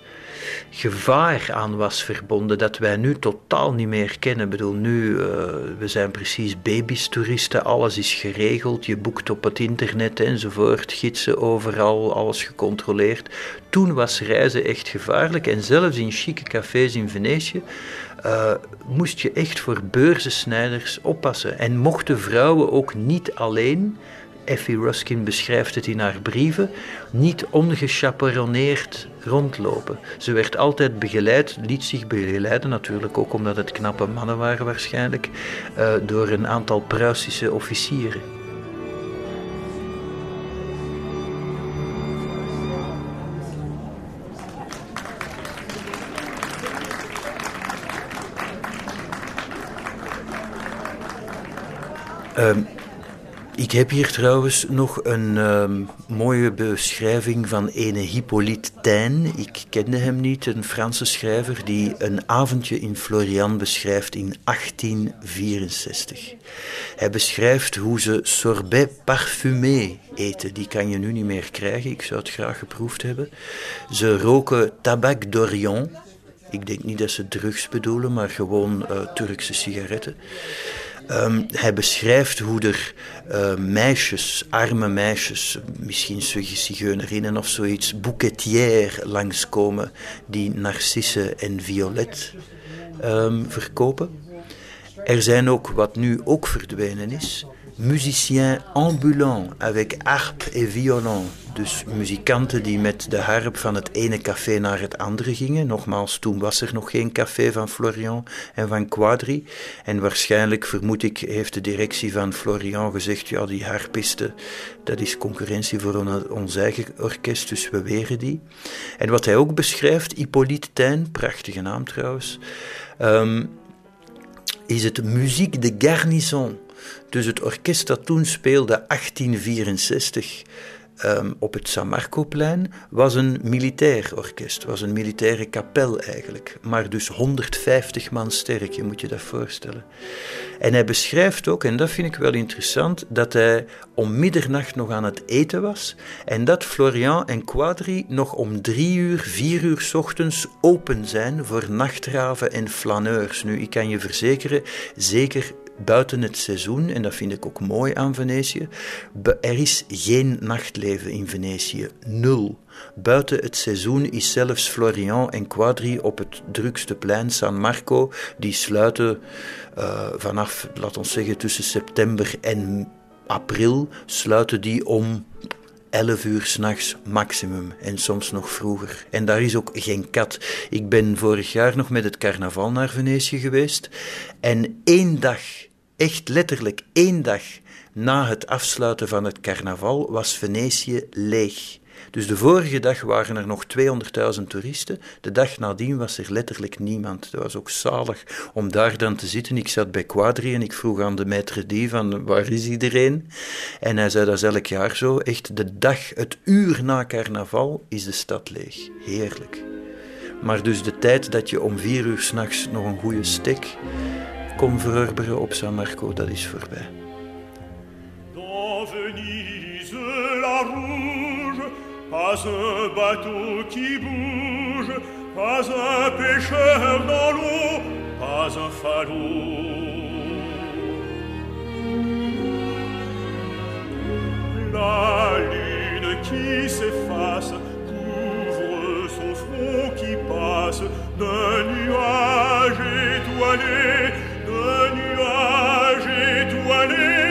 gevaar aan was verbonden dat wij nu totaal niet meer kennen. Ik bedoel, nu, uh, we zijn precies baby's toeristen, alles is geregeld, je boekt op het internet enzovoort, gidsen overal, alles gecontroleerd. Toen was reizen echt gevaarlijk en zelfs in chique cafés in Venetië uh, moest je echt voor beurzensnijders oppassen. En mochten vrouwen ook niet alleen Effie Ruskin beschrijft het in haar brieven, niet ongechaperoneerd rondlopen. Ze werd altijd begeleid, liet zich begeleiden, natuurlijk ook omdat het knappe mannen waren waarschijnlijk, uh, door een aantal Pruisische officieren. Um, ik heb hier trouwens nog een uh, mooie beschrijving van ene Hippolyte Taine. Ik kende hem niet, een Franse schrijver die een avondje in Florian beschrijft in 1864. Hij beschrijft hoe ze sorbet parfumé eten. Die kan je nu niet meer krijgen, ik zou het graag geproefd hebben. Ze roken tabac d'Orient. Ik denk niet dat ze drugs bedoelen, maar gewoon uh, Turkse sigaretten. Um, hij beschrijft hoe er uh, meisjes, arme meisjes, misschien zigeunerinnen of zoiets, bouquetière langskomen die narcisse en violet um, verkopen. Er zijn ook, wat nu ook verdwenen is, musiciens ambulants avec harpe et violon. Dus muzikanten die met de harp van het ene café naar het andere gingen. Nogmaals, toen was er nog geen café van Florian en van Quadri. En waarschijnlijk, vermoed ik, heeft de directie van Florian gezegd: ja, die harpisten, dat is concurrentie voor ons eigen orkest, dus we weren die. En wat hij ook beschrijft, Hippolyte Tijn, prachtige naam trouwens, um, is het muziek de garnison. Dus het orkest dat toen speelde 1864 um, op het San Marcoplein was een militair orkest, was een militaire kapel eigenlijk. Maar dus 150 man sterk, je moet je dat voorstellen. En hij beschrijft ook, en dat vind ik wel interessant, dat hij om middernacht nog aan het eten was en dat Florian en Quadri nog om drie uur, vier uur ochtends open zijn voor nachtraven en flaneurs. Nu, ik kan je verzekeren, zeker buiten het seizoen, en dat vind ik ook mooi aan Venetië, er is geen nachtleven in Venetië. Nul. Buiten het seizoen is zelfs Florian en Quadri op het drukste plein San Marco, die sluiten uh, vanaf, laten we zeggen, tussen september en april, sluiten die om 11 uur s'nachts maximum en soms nog vroeger. En daar is ook geen kat. Ik ben vorig jaar nog met het carnaval naar Venetië geweest en één dag, echt letterlijk één dag na het afsluiten van het carnaval was Venetië leeg. Dus de vorige dag waren er nog 200.000 toeristen. De dag nadien was er letterlijk niemand. Dat was ook zalig om daar dan te zitten. Ik zat bij Quadri en ik vroeg aan de maître die van waar is iedereen? En hij zei dat is elk jaar zo. Echt de dag, het uur na carnaval is de stad leeg. Heerlijk. Maar dus de tijd dat je om vier uur s'nachts nog een goede stek kon verorberen op San Marco, dat is voorbij. Pas un bateau qui bouge, pas un pêcheur dans l'eau, pas un falot. La lune qui s'efface couvre son front qui passe d'un nuage étoilé, d'un nuage étoilé.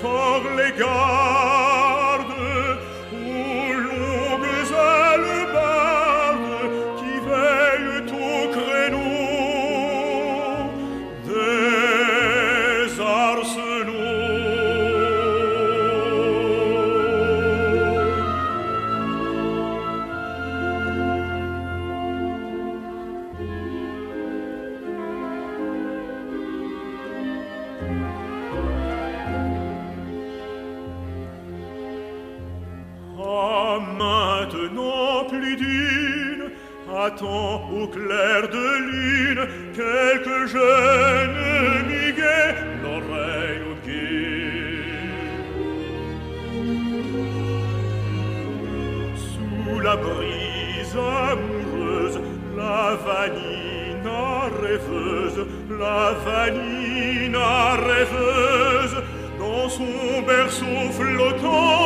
foglegar dans son berceau flottant